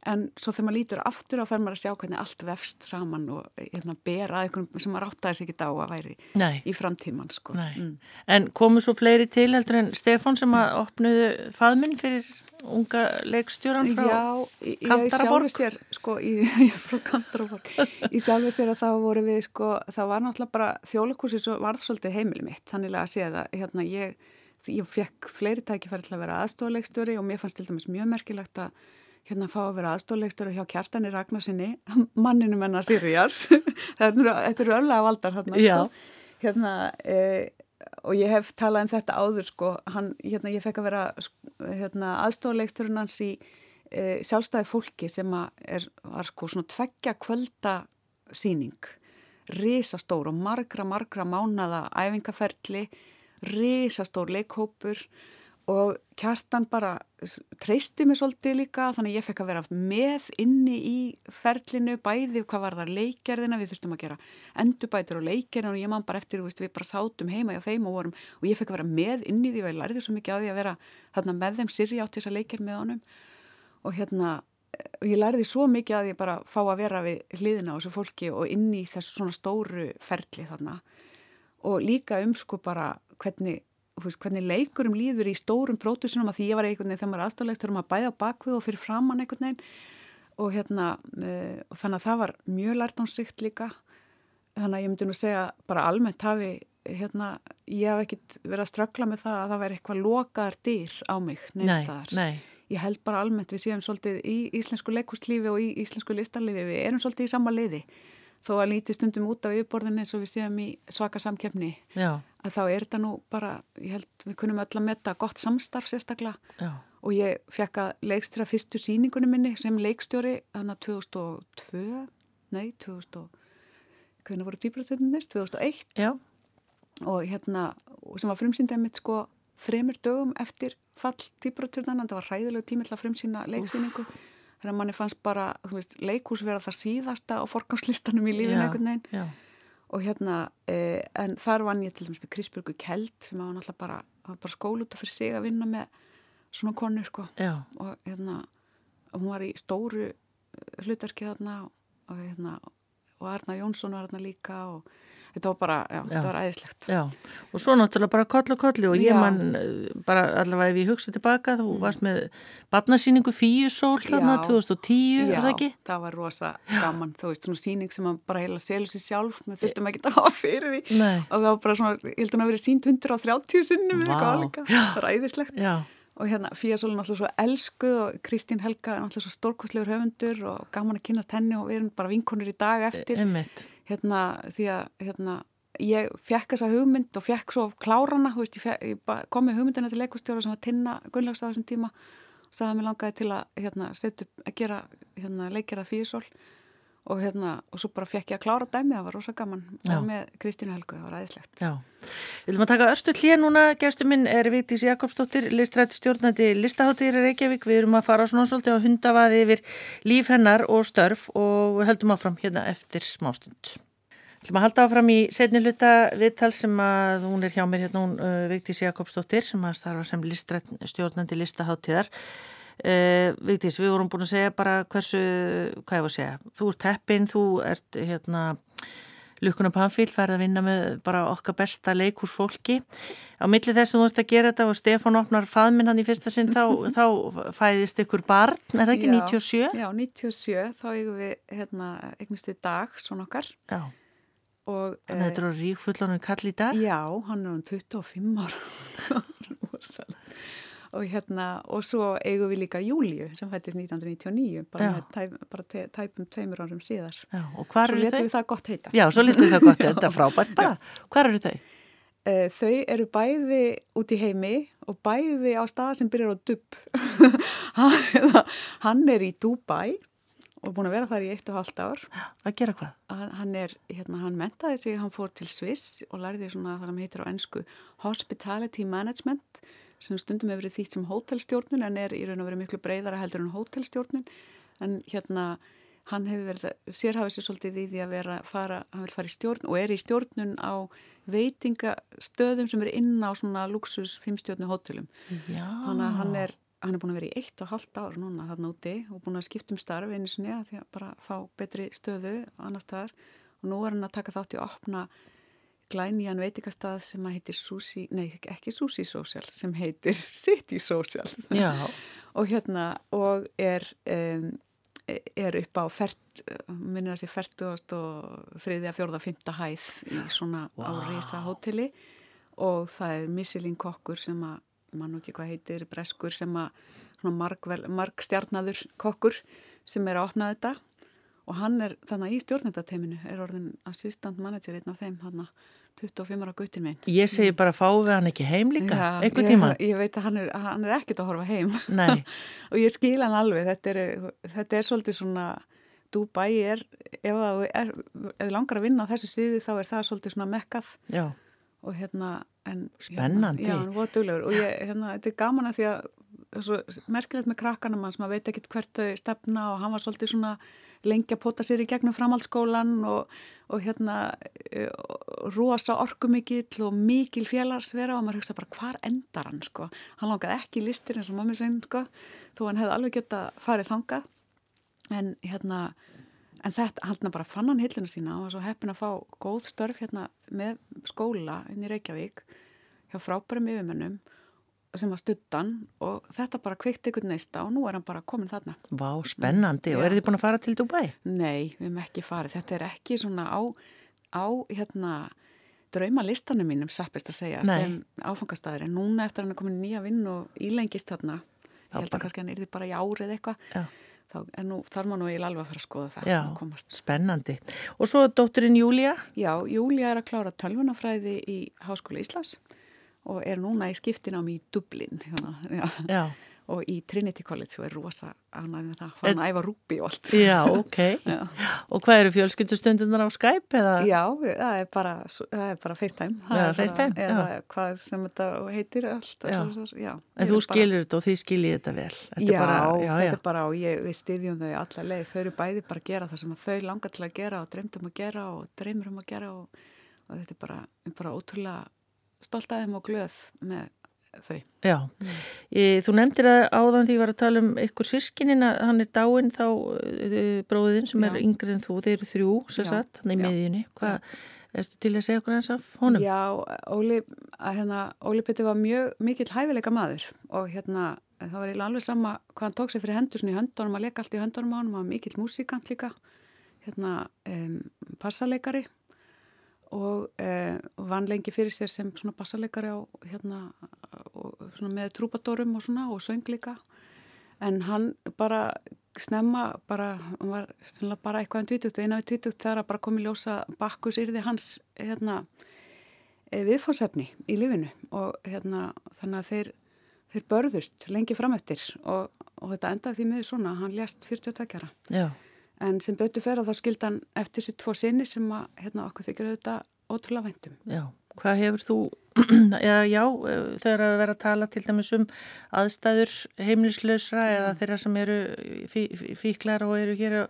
en svo þegar maður lítur aftur á fer maður að sjá hvernig allt vefst saman og hérna, bera einhvern sem maður áttaði sig ekki á að væri Nei. í framtíman sko. mm. En komu svo fleiri til heldur en Stefan sem að opnuðu faðminn fyrir unga leikstjóran frá Kantaraborg sér, sko, í, frá Kantaraborg í sjálfu sér að þá voru við sko, þá var náttúrulega bara þjóðleikursi svo varð svolítið heimili mitt, þannig að sé það hérna, ég, ég fekk fleiri tækifæri til að vera aðstofleikstjóri og mér fannst til dæmis mjög merkilegt að hérna fá að vera aðstofleikstjóri hjá Kjartani Ragnarsinni manninu menna Sirjar. Þetta eru öll að valdar hérna, sko. hérna e, og ég hef talað um þetta áður sko, hann, hérna, ég fekk að vera hérna, aðstoflegsturinn hans í e, sjálfstæði fólki sem er, var sko svona tveggja kvölda síning, risastór og margra, margra mánada æfingaferli, risastór leikhópur. og kjartan bara treysti mig svolítið líka þannig að ég fekk að vera með inni í ferlinu, bæði hvað var það leikgerðina, við þurftum að gera endurbætur og leikgerðina og ég man bara eftir veist, við bara sátum heima hjá þeim og vorum og ég fekk að vera með inni því að ég lærði svo mikið á því að vera þarna með þeim sirri átt þess að leikgerð með honum. Og hérna og ég lærði svo mikið að ég bara fá að vera við hliðina á þessu fólki og inni í þessu svona stóru ferli þarna. Og líka um sko bara hvernig veist, hvernig leikurum líður í stórum prótusunum að því ég var einhvern veginn þegar maður aðstoflegst þurfum að bæða á bakvið og fyrir framann einhvern veginn. Og hérna uh, og þannig að það var mjög lærtánsrikt líka. Þannig að ég myndi nú segja bara almennt hafi hérna, ég hef ekkit verið að ströggla með það að það veri eitthvað lokaðar dýr á mig neinstæðar. Nei, nei. Ég held bara almennt við séum svolítið í íslensku leikustlífi og í íslensku listarlífi, við erum svolítið í sama liði. Þó að líti stundum út á yfirborðinni eins og við séum í svaka samkjöfni að þá er þetta nú bara ég held við kunum öll að metta gott samstarf sérstaklega Já. og ég fekk að leikstýra fyrstu síningunum minni sem leikstjóri þannig að 2002 nei, 2000 hvernig voru týplutöndunir? 2001 Já. og hérna sem var frumsýndið mitt sko fremur dögum eftir fall týplutöndana það var ræðilegu tími til að frumsýna leiksýningu Úf þegar manni fannst bara veist, leikús vera það síðasta á forgámslistanum í lífinu einhvern veginn já. Og hérna, eh, en þar vann ég til dæmis með Krisbjörgu Kjeld sem var náttúrulega bara, bara skóluta fyrir sig að vinna með svona konu sko já. og hérna, og hún var í stóru eh, hlutverki þarna og hérna, og Arna Jónsson var þarna líka og þetta var bara, já, já. þetta var æðislegt Já, og svo náttúrulega bara koll og kolli og ég já. mann, eh, bara allavega ef ég hugsa tilbaka, þú mm. varst með barnasýningu Fíusól þarna 2010, er það ekki? Já, það var rosa gaman, þú veist, svona síning sem bara heila selur sér sjálf, við þurftum ekki að hafa fyrir því Nei. og það var bara svona, ég held að það að vera sínt 130 sinnum við eitthvað álíka, það var æðislegt Já og hérna Fíasól er náttúrulega svo elskuð og Kristín Helga er náttúrulega svo stórkostlegur höfundur og gaman að kynast henni og við erum bara vinkonur í dag eftir. Hérna því að hérna, ég fekk þessa hugmynd og fekk svo klárana, veist, ég, ég kom með hugmyndina til leikustjóra sem var Tinna Gunnlaugs á þessum tíma og sagði að mér langaði til að hérna, setja upp að gera hérna, leikjara físól og hérna og svo bara fekk ég að klára dæmi, það var rosa gaman. Með Kristínu Helgu, það var aðeinslegt Já, við viljum að taka örstu hlýja núna gæstu minn er Vítis Jakobsdóttir listrætt stjórnandi listaháttir í Reykjavík. Við erum að fara svona svolítið á hundavaði yfir líf hennar og störf og höldum áfram hérna eftir smástund. Við viljum að halda áfram í setni hluta viðtal sem að hún er hjá mér hérna hún uh, Vítis Jakobsdóttir sem að starfa sem listrætt stjórnandi listaháttiðar Uh, Vigdís, við vorum búin að segja bara hversu, hvað ég var að segja, þú ert heppin, þú ert hérna Lukkuna Pamfíl færði að vinna með bara okkar besta leikúr fólki. Á milli þess að þú ert að gera þetta og Stefán opnar faðminn hann í fyrsta sinn þá, þá fæðist ykkur barn, er það ekki já, 97? Já, 97, þá eigum við hérna, eignist í dag, svona okkar. Já. Og Þannig að þetta eru rík fullanum kall í dag? Já, hann er um 25 ára og hérna og svo eigum við líka Júliu sem fættist 1999 bara, tæp, bara tæpum tveimur árum síðar. Já, og hvað eru þau? Svo letum við það gott heita. Já, svo letum við það gott heita, frábært bara. Hvað eru þau? Uh, þau eru bæði út í heimi og bæði á stað sem byrjar á Dub hann er í Dubai og búin að vera þar í eitt og halvt ár. Að gera hvað? Hann er, hérna, hann mentaði sig, hann fór til Sviss og lærði svona það sem heitir á ennsku Hospitality Management sem stundum hefur verið þýtt sem hótelstjórnun en er í raun og verið miklu breyðara heldur en hótelstjórnun. En hérna hann hefur verið, sérhafið sér svolítið í því að vera, fara, hann vil fara í stjórn og er í stjórnun á veitingastöðum sem er inn á svona luxus fimmstjórnu hótelum. Þannig að hann er hann er búin að vera í eitt og halvt ár núna þarna úti og búin að skipta um starf einu sinni að því að bara fá betri stöðu annar staðar. Og nú er hann að taka þátt í að opna glænýjan veitikastað sem að heitir Susi, nei ekki Susi Social sem heitir City Social. Og hérna og er um, er upp á fært, minnir að sé færtugast og þriðja, fjörða, fymta hæð í svona wow. á reysa hóteli. Og það er Michelin kokkur sem að, mann og ekki hvað heitir, breskur sem að, svona marg, kokkur sem er að opna þetta. Og hann er þannig í stjórnendateiminu, er orðin assistant manager einn af þeim þannig 25 ára guttin minn. Ég segi bara fáið hann ekki heim líka, ja, einhver tíma. Ég, ég veit að hann er, hann er ekkit að horfa heim og ég skil hann alveg, þetta er, þetta er svolítið svona, Dubai er, ef það er, langar að vinna á þessu sviði þá er það svolítið svona mekkað já. og hérna, en Spennandi. Hérna, já, hann var duglegur og ég, hérna, þetta er gaman að því að merkilegt með krakkanum hans, maður veit ekkit hvert þau stefna og hann var svolítið svona lengi að pota sér í gegnum framhaldsskólan og, og hérna uh, rosa orkumikill og mikil félagsvera og maður hugsa bara hvar endar hann sko? Hann langaði ekki listir eins og mammi segn sko þó hann hefði alveg gett að farið þangað. En hérna en þetta, hann bara fann hann hillina sína og var svo heppin að fá góð störf hérna með skóla inn í Reykjavík hjá frábærum yfirmennum sem var stuttan og þetta bara kvikt ykkur neista og nú er hann bara komin þarna. Vá, spennandi. Og eru þið búin að fara til Dubai? Nei, við hefum ekki farið. Þetta er ekki svona á, á hérna, draumalistanum mínum, sappist að segja, Nei. sem áfangastæðir. En núna eftir hann er komin nýja vinn og ílengist þarna, ég held að kannski hann er því bara í árið eitthvað, þá er nú, þar má nú ég alveg að fara að skoða það. Já, spennandi. Og svo dótturinn Júlia? Já, Júlia er að klára tölvunafræði í Háskóla Íslands og er núna í skiptinám í Dublin hérna, já. Já. og í Trinity College og er rosa ánæðið með það, fann að æfa rúpi og allt Já, ok, já. og hvað eru fjölskyldustundunar á Skype eða? Já, það er bara, það er bara FaceTime er FaceTime, eða hvað sem þetta heitir allt já. En þú skilir þetta og þið skilir þetta vel þetta Já, bara, þetta er bara og ég, við styðjum þau allar leið, þau eru bæði bara að gera það sem þau langar til að gera og dreymdum að gera og dreymur um að gera og, og þetta er bara, bara ótrúlega stolt aðeim og glöð með þau. Já, ég, þú nefndir að áðan því að ég var að tala um ykkur sískinin að hann er dáinn þá uh, bróðin sem Já. er yngre en þú, þeir eru þrjú sér satt, hann er í miðjunni, hvað erstu til að segja okkur eins af honum? Já, Óli, hérna, Óli Petur var mjög mikill hæfileika maður og hérna það var alveg sama hvað hann tók sér fyrir hendur svona í höndunum, að leka allt í höndunum á hann, hann var mikill músikant líka, hérna um, passaleikari og eh, vann lengi fyrir sér sem svona bassalegari á hérna með trúpadórum og svona og söngleika en hann bara snemma bara, hann var bara eitthvað en tvítugt, eina við tvítugt þegar að bara komi ljósa bakkus yrði hans hérna eh, viðfónsefni í lifinu og hérna þannig að þeir, þeir börðust lengi frameftir og, og þetta endaði því miður svona, hann lést 42 ára. Já en sem betur fer að þá skildan eftir sér tvo sinni sem að hérna, okkur þykir auðvitað ótrúlega væntum. Já, hvað hefur þú, já, já þegar að vera að tala til dæmis um aðstæður heimlislausra já. eða þeirra sem eru fí, fíklar og eru hér á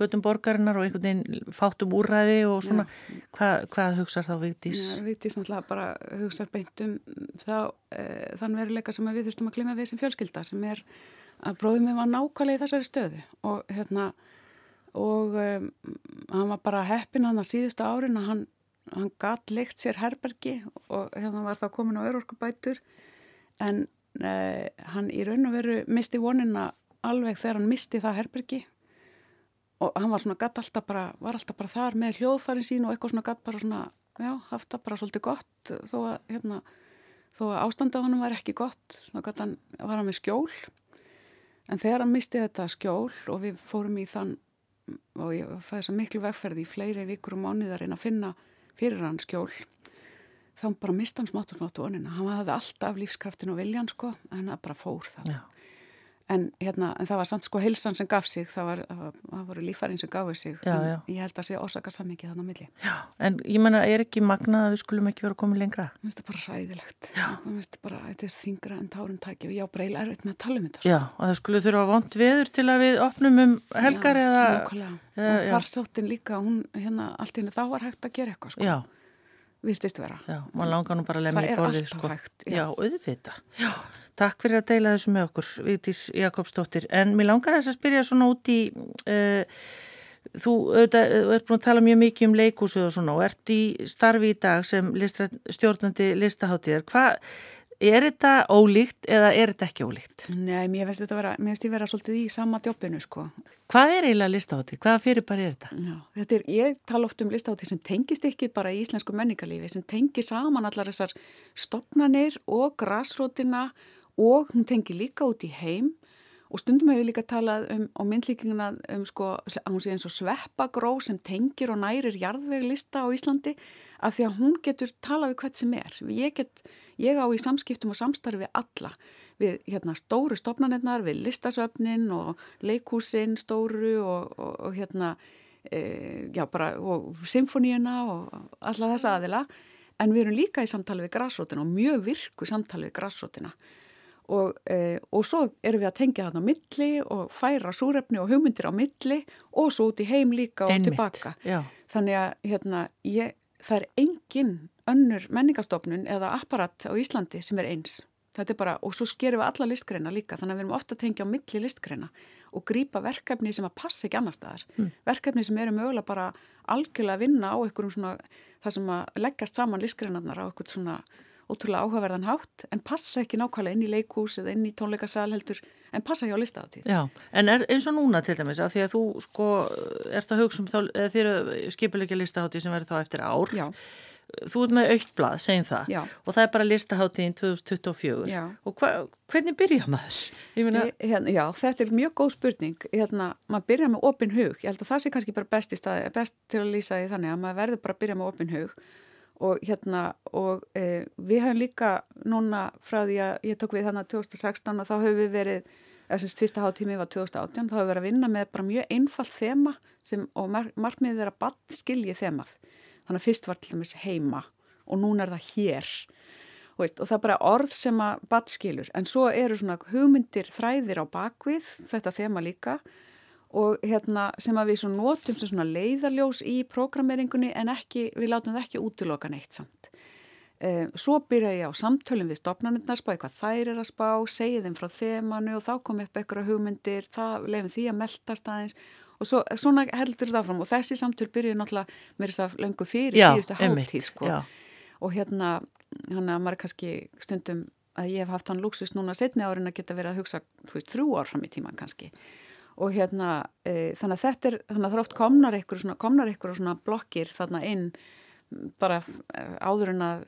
göttum borgarinnar og einhvern veginn fátum úrræði og svona, hvað, hvað hugsaður þá Vigdís? Já, Vigdís náttúrulega bara hugsaður beintum þá e, þann veruleika sem við þurftum að glima við sem fjölskylda sem er að bróðum við var nákvæmlega í þessari stöðu og hérna og um, hann var bara heppin hann að síðustu árin að hann, hann gatt leikt sér herbergi og hérna var það komin á örorkubætur. En uh, hann í raun og veru misti vonina alveg þegar hann misti það herbergi. Og hann var svona gatt alltaf bara, var alltaf bara þar með hljóðfærin sín og eitthvað svona gatt bara svona, já, haft það bara svolítið gott. Þó að, hérna, þó að ástanda á hann var ekki gott, þá gatt hann, var hann með skjól. En þegar hann misti þetta skjól og við fórum í þann og ég fæði þess að miklu vegferði í fleiri vikur og mánuðar en að finna fyrir hann skjól. Þá bara mista hann smátt og vonina. Hann hafði alltaf lífskraftin og viljan sko en það bara fór það Já. En, hérna, en það var samt sko hilsan sem gaf sig. Það, var, það voru lífarinn sem gafu sig. Já, já. ég held að sé orsakar sammikið þannig á milli. Já, En ég menna, er ekki magnað að við skulum ekki vera komið lengra? Mér finnst það bara ræðilegt Mér finnst það bara, þetta er þingra en tárun tæki og já, breil er veit með að tala um þetta sko. Já, og það skulle þurfa vond veður til að við opnum um helgar eða og farsóttin líka, hún hérna allt í henni þá var hægt að gera eitthvað sko. virtist vera. Já, mann langar nú bara að lemja í borðið sko. hægt, já, auðvita Já takk fyrir að deila þessu með okkur, Vigdís Jakobsdóttir. En mér langar þess að spyrja svona út í, uh, þú auðvitað, ert búin að tala mjög mikið um leikúsið og svona og ert í starfi í dag sem listra, stjórnandi listaháttíðar. Hvað, er þetta ólíkt eða er þetta ekki ólíkt? Nei, mér finnst þetta vera, mér finnst ég vera svolítið í sama djópinu sko. Hvað er eiginlega listaháttíð? Hvaða fyrir bara er þetta? Já, þetta er, ég tala oft um listaháttíð sem tengist ekki bara í íslensku menningarlífi, sem tengir saman allar þessar stopnanir og græsrótina og hún tengir líka út í heim. Og stundum hefur við líka talað um á myndlíkinguna um sko, hún sé eins og sveppagró sem tengir og nærir jarðveglista á Íslandi af því að hún getur talað við hvert sem er. Ég, get, ég á í samskiptum og samstarfi við alla, við hérna, stóru stopnarnirnar, við listasöfnin og leikhúsin stóru og, og, og hérna, e, já bara, og symfoníuna og alla þessa aðila. En við erum líka í samtali við græsrótina og mjög virku samtali við græsrótina og, e, og svo erum við að tengja þarna á milli og færa súrefni og hugmyndir á milli og svo út í heim líka og Einmitt, tilbaka. já. Þannig að hérna, ég, það er engin önnur menningastofnun eða apparat á Íslandi sem er eins. Þetta er bara, og svo skerum við alla listgreina líka, þannig að við erum ofta að tengja á milli listgreina og grýpa verkefni sem að passa ekki annar staðar. Mm. Verkefni sem eru mögulega bara algjörlega að vinna á einhverjum svona, það sem að leggast saman listgreinarnar á einhvern svona ótrúlega áhugaverðan hátt en passa ekki nákvæmlega inn í leikús eða inn í tónleikasal heldur en passa hjá listaáttíð. Já, en er, eins og núna til dæmis af því að þú sko ert að hugsa um þá, þér skipilegja listaáttíð sem verður þá eftir ár. Já. Þú ert með aukt blað, segjum það Já. og það er bara listaháttíðin 2024 Já. og hva, hvernig byrja maður? Meina, Ég- Hérna, já, þetta er mjög góð spurning. Hérna, maður byrja með opin hug. Ég held að það sé kannski bara best, staði, best til að lýsa því þannig að maður verður bara að byrja með opin hug. Og hérna, og e, við hefum líka núna frá því að ég tók við þannig 2016 og þá höfum við verið, semst fyrsta hátími var 2018, þá höfum við verið að vinna með bara mjög einfalt þema sem, og mar markmiðið er að bann skilji þemað. Þannig að fyrst var til dæmis heima og núna er það hér. Veist, og það er bara orð sem að bat skilur en svo eru svona hugmyndir þræðir á bakvið þetta þema líka og hérna sem að við svo notum sem svona leiðarljós í prógrameringunni en ekki, við látum það ekki útiloka neitt samt. Um, svo byrja ég á samtölum við stopnarnirnar, spá eitthvað þær er að spá, segi þeim frá þemanu og þá kom upp eitthvað hugmyndir, það lefum því að meldast aðeins. Og svo, svona heldur það fram og þessi samtöl byrjuði náttúrulega mér þess að löngu fyrir Já, síðustu hátíð sko. og hérna hann að maður kannski stundum að ég hef haft hann luxus núna setni árin að geta verið að hugsa þú veist, þrjú ár fram í tíman kannski og hérna e, þannig að þetta er þannig að það er oft komnar ykkur svona, komnar ykkur svona blokkir þarna inn bara eh, áður en að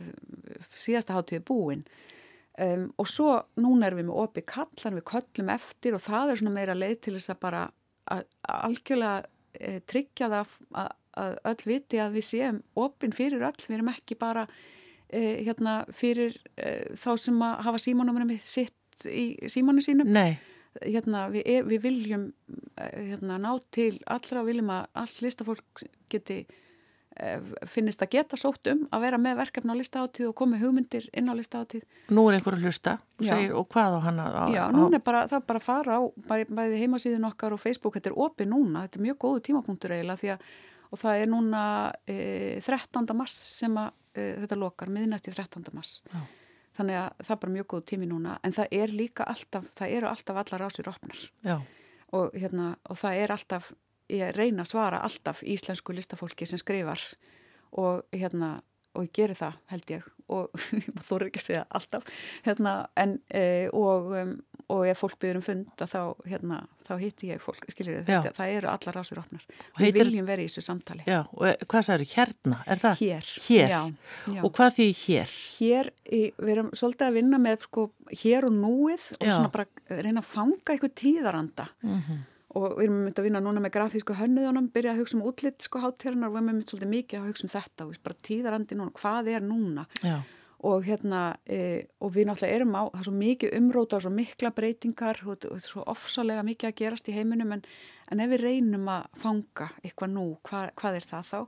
síðasta hátíði búin. Um, og svo núna erum við með opi kallan við köllum eftir og það er svona meira leið til þess að bara að, algjörlega e, tryggja það að, að öll viti að við séum opin fyrir öll, við erum ekki bara e, hérna fyrir e, þá sem að hafa símanum sitt í símanu sínum. Nei, hérna, við, er, við viljum eh, hérna, ná til allra og viljum að all listafólk geti eh, finnist að geta sótt um að vera með verkefni á listaháttíð og komi hugmyndir inn á listaháttíð. nú er einhver að hlusta segir, og hvað á hann að... Já, núna er bara, það er bara að fara á bæði, bæði heimasíðin okkar og Facebook, þetta er opið núna, þetta er mjög góðu tímapunktur eiginlega því að og það er núna e, 13. mars sem að e, þetta lokar, miðnætti 13. mars. Já. Þannig að það er bara mjög góð tími núna en það er líka alltaf, það eru alltaf allar ásir opnar. Og, hérna, og það er alltaf, ég reyna að svara alltaf íslensku listafólki sem skrifar og, hérna, og ég geri það held ég og þú eru ekki að segja alltaf hérna, en, e, og, um, og ef fólk byrður um fund að þá, hérna, þá hitti ég fólk, skiljið Já. þetta, það eru allar ásir opnar og við viljum vera í þessu samtali. já, og e- hvað sagður, hérna, er það? Hér. Hér. Já, já. Og hvað því hér? hér, í, við erum svolítið að vinna með sko, hér og núið og Já. svona bara reyna að fanga eitthvað tíðaranda Mm og við erum myndið að vinna núna með grafísku hönnuðunum, byrja að hugsa um útlitt sko hátíðarnar og við erum myndið svolítið mikið að hugsa um þetta og bara tíðarandi núna, hvað er núna Já, og hérna e, og við náttúrulega erum á, það er svo mikið umróta og svo mikla breytingar og þetta er svo ofsalega mikið að gerast í heiminum en, en ef við reynum að fanga eitthvað nú, hva, hvað er það þá?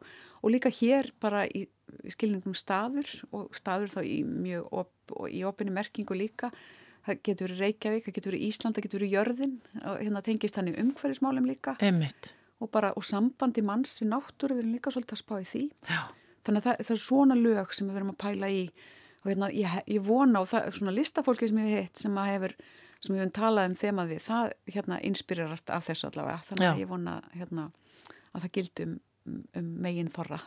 Og líka hér bara í, í skilningum staður og staður þá í mjög op, og í opinni merkingu líka. Það getur verið Reykjavík, það getur verið Ísland, það getur verið jörðin og hérna tengist hann í umhverfismálum líka. Einmitt. og bara og sambandi manns við náttúru við erum líka svolítið að spá í því. Já, þannig að það, það er svona lög sem við verum að pæla í og hérna, ég, ég vona og það, svona listafólki sem ég hef hitt sem að hefur, sem við höfum talað um þemað við, það hérna inspirerast af þessu allavega, þannig að ég vona hérna að það gildum um megin þorra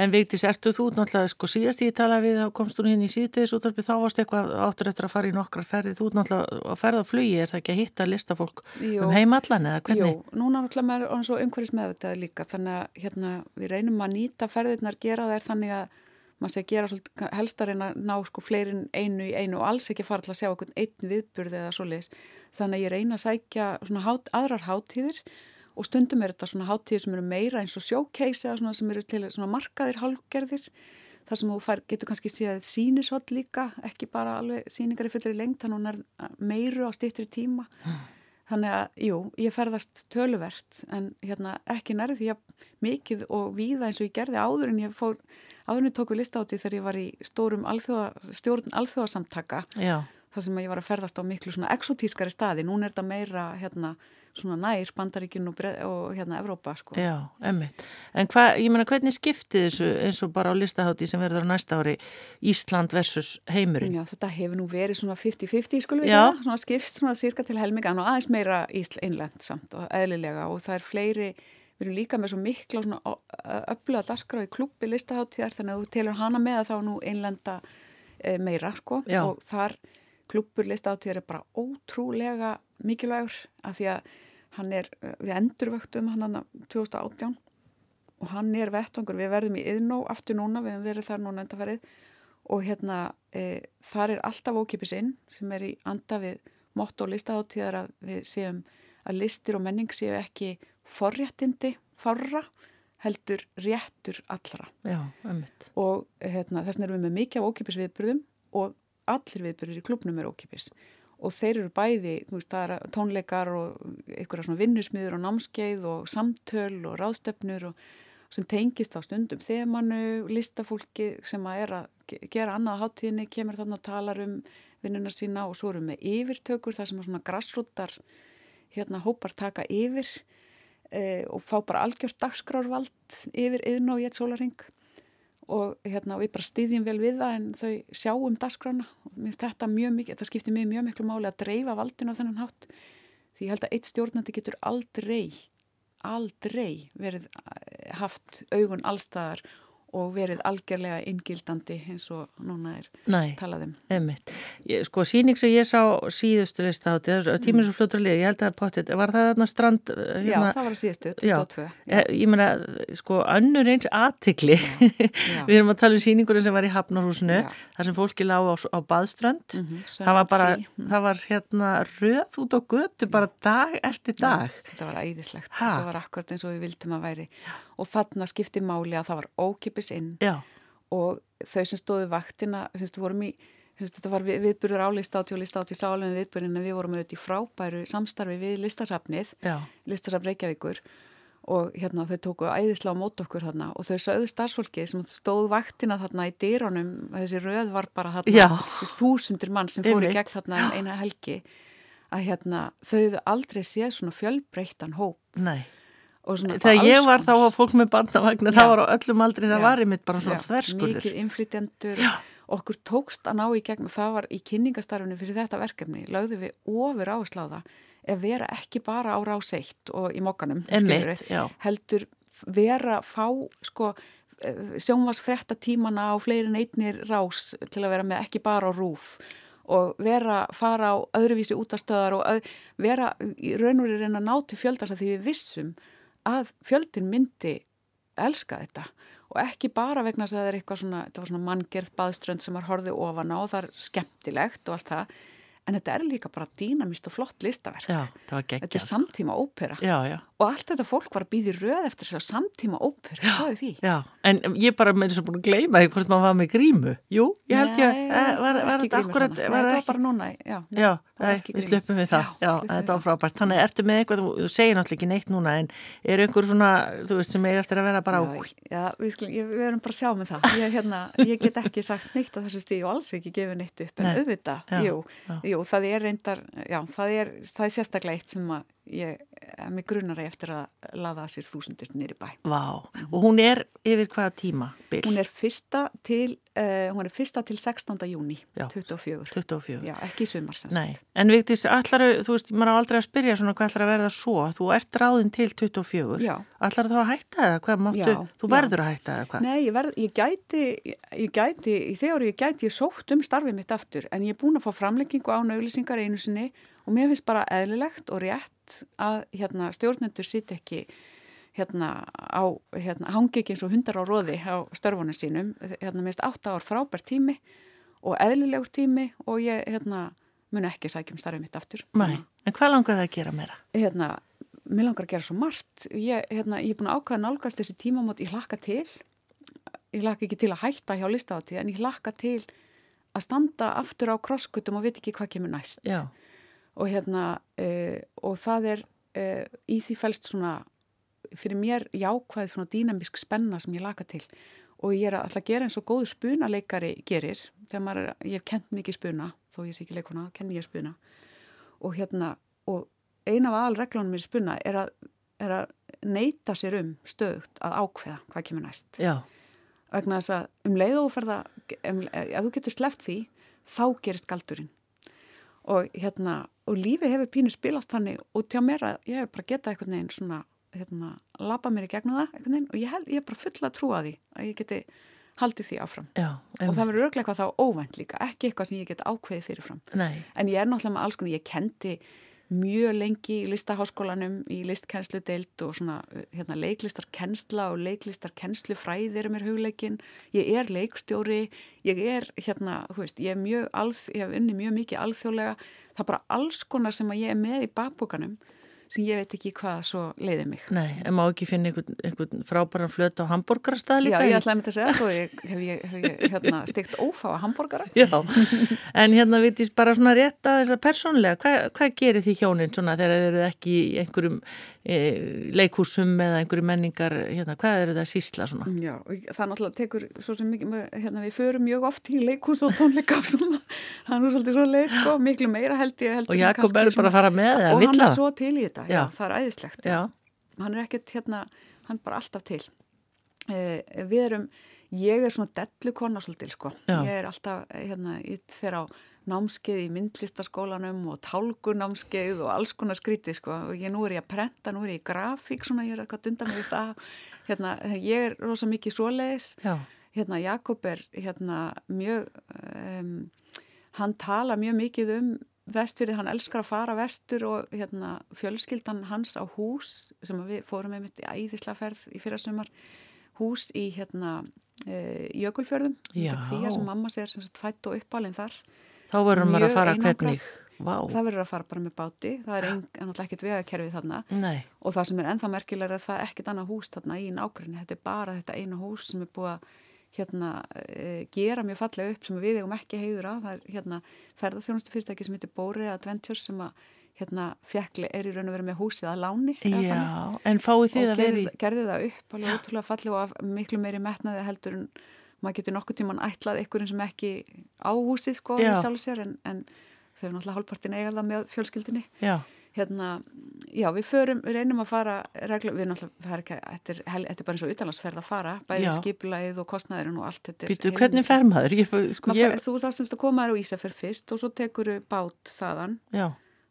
En Vigdís, ertu þú náttúrulega sko síðast ég talaði við þá komst þú hérna í útarpi þá varst eitthvað áttur eftir að fara í nokkrar ferði þú náttúrulega að ferða flugi er það ekki að hitta listafólk Jú. um heimallan eða hvernig? Jú, núna náttúrulega maður er umhverfis meðvitaði líka þannig að hérna, við reynum að nýta ferðirnar gera þær þannig að maður sé að gera svolítið helstar en að ná sko fleirin einu í einu og alls ekki fara til að sjá einhvern einn viðburði eða svoleiðis. Þannig að ég reyna að sækja svona hát, aðrar hátíðir og stundum er þetta svona háttíðir sem eru meira eins og svona sem eru til svona markaðir hálfgerðir. Þar sem þú fær, getur kannski síðan sínisholt líka, ekki bara alveg síningar í fullri lengt, þannig að hún er meiru á stittri tíma. Mm. Þannig að, jú, ég ferðast töluvert en hérna ekki nærði því að mikið og víða eins og ég gerði áður en ég fór, áður en ég tók við listáti þegar ég var í stórum alþjóða, stjórn alþjóðasamtaka Já. Þar sem ég var að ferðast á miklu svona exotískari staði, núna er þetta meira hérna svona nær Bandaríkinu og, og hérna Evrópa sko. Já, emmitt. En hvað, ég menna hvernig skiptið þessu eins og bara á listahátti sem verður á næsta ári Ísland versus heimurinn? Já, þetta hefur nú verið svona 50-50 skulum við segja, svona skipt svona cirka til helmingan og aðeins meira Ísland samt og eðlilega og það er fleiri við erum líka með svo mikla svona öfluga darskra í klubbi listaháttíðar þannig að þú telur hana með að þá nú einlenda e, meira sko Já. og þar klubbur listaháttíðar er bara ótrúlega mikilvægur af því að hann er, eh, við endurvöktum hann hann 2018 og hann er vettvangur, við verðum í yðnó aftur núna, við hefum verið þar núna endaferið og hérna e, þar er alltaf ókipis inn sem er í anda við motto og listaháttíðar að við séum að listir og menning séu ekki forréttindi, forra heldur réttur allra. Já, og hérna, þess vegna erum við með mikið af ókipis viðbyrðum og allir viðbyrður í klubnum er ókipis og þeir eru bæði, þú veist, það er tónleikar og einhverja svona vinnusmiður og námskeið og samtöl og ráðstöfnur og sem tengist á stundum þemanu, listafólki sem að er að gera annað háttíðinni, kemur þarna og talar um vinnuna sína og svo eru með yfirtökur þar sem er svona grassrúttar hérna hópar taka yfir e, og fá bara algjört dagskrárvald yfir yðn og ég sólaring og hérna við bara stýðjum vel við það en þau sjáum darskrána og mér finnst þetta mjög mikið, þetta skiptir mig mjög miklu máli að dreifa valdinu á þennan hátt. Því ég held að eitt stjórnandi getur aldrei aldrei verið eh, haft augun allstaðar og verið algjörlega ingildandi eins og núna er Nei, talaðum. Ég, sko síning sem ég sá síðustu list á þetta, tímur sem fljóttur að liða, ég held að potið, var það þarna strand? Hérna, já, það var síðustu, 22. Já, ég, ég meina, sko, annur eins aðtikli, við erum að tala um síningurinn sem var í Hafnarhúsinu, þar sem fólki lág á, á baðströnd, mm -hmm, það var bara, mm. það var hérna röð út á götu bara dag eftir dag. Já, þetta var æðislegt, ha. þetta var akkurat eins og við vildum að væri og þarna skipti máli að það var ókipis inn. Já. og þau sem stóðu vaktina semst, í, semst, þetta var við, viðburður á listáti og listáti sálega viðburðin en við vorum auðvitað í frábæru samstarfi við listasafnið listasafn Reykjavíkur. Og hérna þau tóku æðisla á mót okkur hérna og þau sögðu starfsfólki sem stóðu vaktina þarna í dýrónum þessi röð var bara þarna þúsundir mann sem fór í gegn þarna um eina helgi. Að hérna þau aldrei séð svona fjölbreyttan hóp. Nei Þegar ég var þá á fólk með barnavagnar, það var á öllum aldrei, það já. var einmitt bara svona þverskurður. Mikið inflytjendur, okkur tókst að ná í gegn og það var í kynningastarfinu fyrir þetta verkefni, lögðu við ofur áhersláða ef vera ekki bara á ráseitt og í mokkanum, við, heldur vera fá sko eh, sjónvarsfretta tímana á fleirin einnir rás til að vera með ekki bara á rúf og vera, fara á öðruvísi útastöðar og öð, vera í raun og reyna að ná til fjöldast að því við vissum að fjöldin myndi elska þetta. Og ekki bara vegna að það er eitthvað svona, þetta var svona manngerð baðströnd sem var horfið ofan á og það er skemmtilegt og allt það en þetta er líka bara dýnamist og flott listaverk. Já, þetta er samtíma ópera. Já, já. Og allt þetta fólk var að býði röð eftir þess að samtíma ópera, skoði því. en ég bara með þess að búin að gleyma því hvort maður var með grímu. Jú, ég held ég að eh, var, var þetta akkurat Nei, þetta var bara núna já, við slöpum við það. Þetta var frábært, þannig ertu með eitthvað þú segir náttúrulega ekki neitt núna en er einhver svona, þú veist, sem er eftir að vera bara á Já, við, skulum, ég, við erum bara að sjá með það. Ég, hérna, ég get ekki sagt neitt á þessu stíð og alls ekki gefið neitt upp en auðvitað, jú, það er já, það er, það er sérstaklega eitt sem að ég eh, mig grunar eftir að laða sér þúsundir nýri bæ. Vá, og hún er yfir hvaða tíma? Bill? Hún er fyrsta til, uh, hún er fyrsta til 16. júni, Já. 24. 24. Já, ekki í sumar sem Nei, sagt. en Vigdís, allar, þú veist, maður á aldrei að spyrja svona hvað ætlar að verða svo, þú ert ráðin til 24, Já. allar þá að hætta eða hvað máttu, Já, þú já. verður að hætta eða hvað? Nei, ég, verð, ég gæti, ég gæti, í þegar ég gæti, ég sótt um starfið mitt aftur en ég er búin að fá framlengingu á nauðlýsingar einu sinni og mér finnst bara eðlilegt og rétt að hérna, stjórnendur sitt ekki hérna á, hérna, hangi ekki eins og hundar á róði á störfunum sínum, hérna minnst átta ár frábær tími og eðlilegur tími og ég hérna mun ekki sækjum starfið mitt aftur. Nei, en hvað langar það að gera meira? Hérna, mér langar að gera svo margt. Ég, hérna, ég er búin að ákveða að nálgast þessi tímamót, ég hlakka til, ég hlakka ekki til að hætta hjá listahátti en ég hlakka til að standa aftur á krosskutum og veit ekki hvað kemur næst. Já, Og hérna, uh, og það er uh, í því fælst svona, fyrir mér jákvæð svona dýnamísk spenna sem ég laka til. Og ég er að alltaf gera eins og góðu spunaleikari gerir þegar maður er, ég hef kent mikið spuna þó ég sé ekki leikuna, kenn ég spuna. Og hérna, og eina af aðalreglunum mér spuna er að, er að neyta sér um stöðugt að ákveða hvað kemur næst. Já, vegna þess að um leið og ferða um, ef þú getur sleppt því þá gerist galdurinn. Og hérna, og lífi hefur pínu spilast þannig til að mér að ég hef bara getað einhvern veginn svona, hérna lappa mér í gegnum það einhvern veginn og ég, held, ég er bara fulla að trúa því að ég geti haldið því áfram. Já, og það verður örglega eitthvað þá óvænt líka ekki eitthvað sem ég get ákveðið fyrirfram. Nei, en ég er náttúrulega með alls konar, ég kendi mjög lengi í listaháskólanum í listkennslu deild og svona hérna, leiklistarkennsla og leiklistarkennslufræði eru mér hugleikin. Ég er leikstjóri, ég er hérna, hú veist, ég er mjög alð, ég hef unni mjög mikið alþjóðlega. Það er bara alls konar sem að ég er með í bakbókanum sem ég veit ekki hvað svo leiði mig nei, en má ekki finna einhvern, einhvern frábæran flöt á hambúrgarastað líka? Já, ég ætlaði að mynda að segja svo ég, hef ég, hef ég hérna, steikt ófáa hambúrgara Já, en hérna vitist bara svona rétt að þess að persónlega, hvað, hvað gerir því hjónin svona þegar þeir eru ekki í einhverjum e, leikhúsum eða einhverjum menningar, hérna, hvað eru það að sísla svona? Já, og það náttúrulega tekur svo sem mikið, hérna við förum mjög oft í leikús og tónleika og svona, það er nú svolítið svo leið, sko, miklu meira held ég heldur Og en Jakob er bara að fara með og vill hann þetta, já, það er æðislegt. Hann er ekkert hérna, hann er bara alltaf til. Eh, við erum ég er svona dellukonna svolítil sko, ég er alltaf eh, hérna, ég fer á námskeið í myndlistaskólanum og tálgunámskeið og alls konar skrítið sko. Og ég nú er ég að prenta, nú er ég í grafík svona, ég er eitthvað undan með það. Hérna, ég er rosa mikið svoleiðis. Hérna Jakob er hérna mjög um, hann tala mjög mikið um vestfyrið, hann elskar að fara vestur og hérna fjölskyldan hans á hús sem við fórum einmitt í æðislaferð í fyrra sumar hús í hérna e, Jökulfjörðum. Því sem mamma sér fætt og uppalinn þar. Þá verður maður að fara hvernig, vá, það verður að fara bara með báti. Það er náttúrulega ekkert vegakerfið þarna. Nei, og það sem er ennþá merkilega er að það er ekkert annað hús þarna í nákvæmni, þetta er bara þetta eina hús sem er búið að hérna, e, gera mjög fallega upp sem við eigum ekki heiður á, það er hérna ferðarþjónustu fyrirtæki sem heitir Bóri Adventures sem að hérna fjekli er í raun og verið með húsið að láni já, en fáið þið og að veri, gerði, gerði það upp alveg ótrúlega fallega og af miklu meiri metnaði heldur en maður getur nokkuð tíman ætlað einhverjum sem ekki á húsið sko en, en þau eru náttúrulega hálfpartin eiga það með fjölskyldinni já, hérna, já við förum, við reynum að fara reglu, við náttúrulega, það er ekki þetta er, er bara eins og utanlandsferð að fara bæði Já. skipulaðið og kostnæðurinn og allt þetta býtu, hvernig fer maður? Ég, sko, Maður ég, þú þarf semst að koma þér á Ísafjörð fyrst og svo tekur bát þaðan. Já,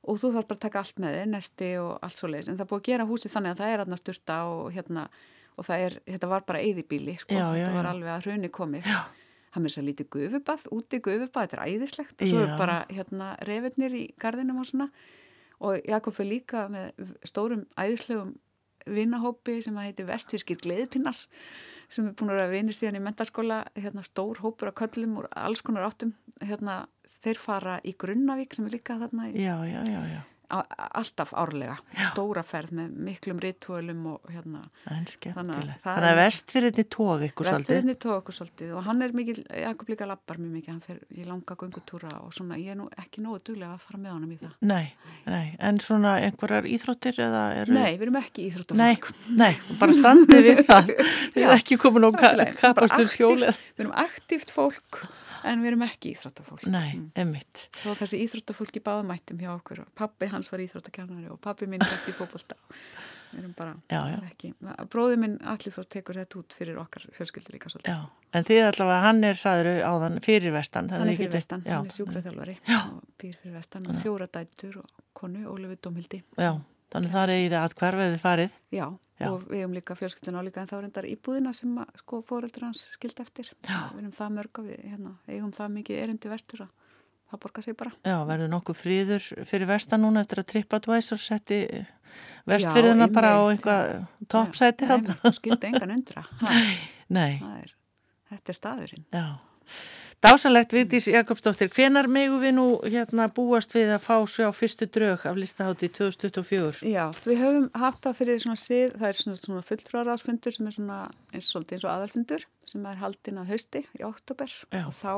og þú þarf bara að taka allt með þig, nesti og allt svo leiðis, en það búið að gera húsið þannig að það er aðna styrta og hérna og það er, þetta var bara eyðibíli sko, þetta var alveg að hruni komið. Já. hann er svo lítið gufubað, úti gufubað þetta er æðislegt. Og svo Já. er bara hérna reyfirnir í gardinum og svona og Jakob fyrir líka með stórum æðislegum vinahópi sem að heiti vestfískir gleðpinnar sem er búin að vera vinir síðan í mentaskóla hérna stór hópur af köllum úr alls konar áttum. Hérna þeir fara í Grunnavík sem er líka þarna í já, já, já, alltaf árlega, stóra ferð með miklum rituölum og hérna en. Þannig að Þannig að vestfyrirni tók ykkur svolítið. Vesturinn tók okkur svolítið og hann er mikil, Jakob líka lappar mjög mikið, hann fer í langa göngutúra og svona, ég er nú ekki nógu duglega að fara með honum í það. Nei, nei, en svona einhverjar íþróttir eða eru... Nei, við erum ekki Nei, íþróttafólk. nei, bara standið við það. Þið Já, er ekki komin á kapastur skjólið. Við erum aktíft fólk en við erum ekki íþróttafólk. Nei, emitt. Þó þessi íþróttafólk í báðamættum hjá okkur og pappi hans var íþróttakernari og pappi minn gætti í fókbólta. Við erum bara, Já, já. ekki. Bróði minn allir þó tekur þetta út fyrir okkar fjölskyldi líka svolítið. Já, en því allavega hann er, saður áðan, fyrir vestan. Hann er fyrir vestan, hann er sjúkraþjálfari fyrir vestan fjóra dætur og konu, Ólefur Dómhildi. já, þannig það er í það að hverfiði farið. Já, Já. og við hefum líka fjölskyldin á líka en þá endar íbúðina sem að, sko fóreldur hans skild eftir. Já. Við erum það mörg og við hérna, eigum það mikið erindi vestur að það borgar sig bara. Já, verður nokkuð fríður fyrir vestan núna eftir að TripAdvisor setti vestfyrðina bara á einhvað toppsæti Nei, hann. skildi engan undra. Nei, það er, þetta er staðurinn. já. Dásalegt Vigdís Jakobsdóttir, hvenar megu við nú hérna búast við að fá sjá fyrstu drög af listahátti 2024? Já, við höfum haft það fyrir svona sið, það er svona, svona fulltrúarásfundur sem er svona eins, eins og aðalfundur sem er haldinn að hausti í oktober Já. og þá,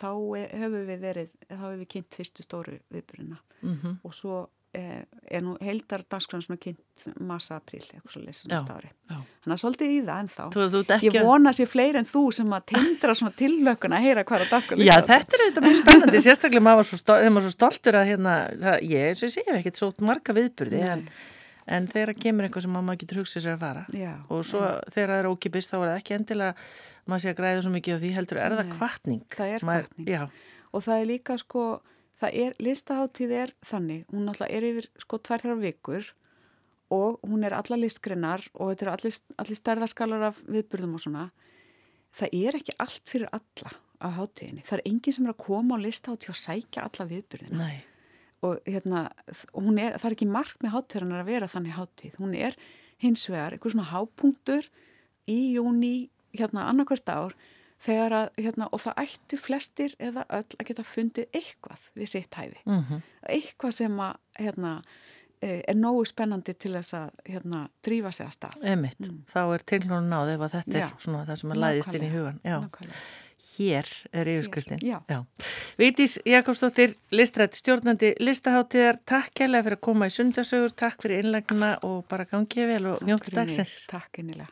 þá e- höfum við verið, þá höfum við kynnt fyrstu stóru viðburina Mm og svo eh, er nú heildar dagskræðan svona kynnt massa apríl, eitthvað svo leysa Já, næsta ári. já. Þannig að svolítið í það ennþá. Þú, þú Ég ekki vona sér fleiri en þú sem að tindra svona tillökun að heyra hvað er dagskræðan. Já, þetta er auðvitað mjög spennandi, sérstaklega maður var svo, svo stoltur að hérna, það, ég, og ég sé, ekkert svo marga viðburði, en, en þegar kemur eitthvað sem maður getur hugsað sér að fara Já, og svo þegar það er ókipist þá er það ekki endilega, maður sé að græða svo mikið á því heldur, er það kvartning? er. Já, og það er líka sko, það er, listaháttíð er þannig, hún náttúrulega er yfir sko tvær þrjár vikur og hún er alla listgreinar og þetta eru allir, allir stærðaskalar af viðburðum og svona. Það er ekki allt fyrir alla á háttíðinni. Það er enginn sem er að koma á listaháttíð og sækja alla viðburðina. nei, Og hérna, og er, það er ekki mark með háttíðarinnar að vera þannig háttíð. Hún er hins vegar eitthvað svona hápunktur í júni, hérna annarkvært ár þegar að, hérna, og það ættu flestir eða öll að geta fundið eitthvað við sitt hæfi. mm Eitthvað sem að, hérna, eh, er nógu spennandi til þess að, hérna, drífa sig að stað. emitt, þá er tilhjónu náð ef að þetta Já. er svona það sem að læðist inn í hugan. Já, nákvæmlega. hér er yfirskriftin. já. Vigdís Jakobsdóttir, listrætt stjórnandi listaháttíðar, takk kærlega fyrir að koma í sundasögur, takk fyrir innlegnina og bara gangið vel og njóttu dagsins. Takk innilega.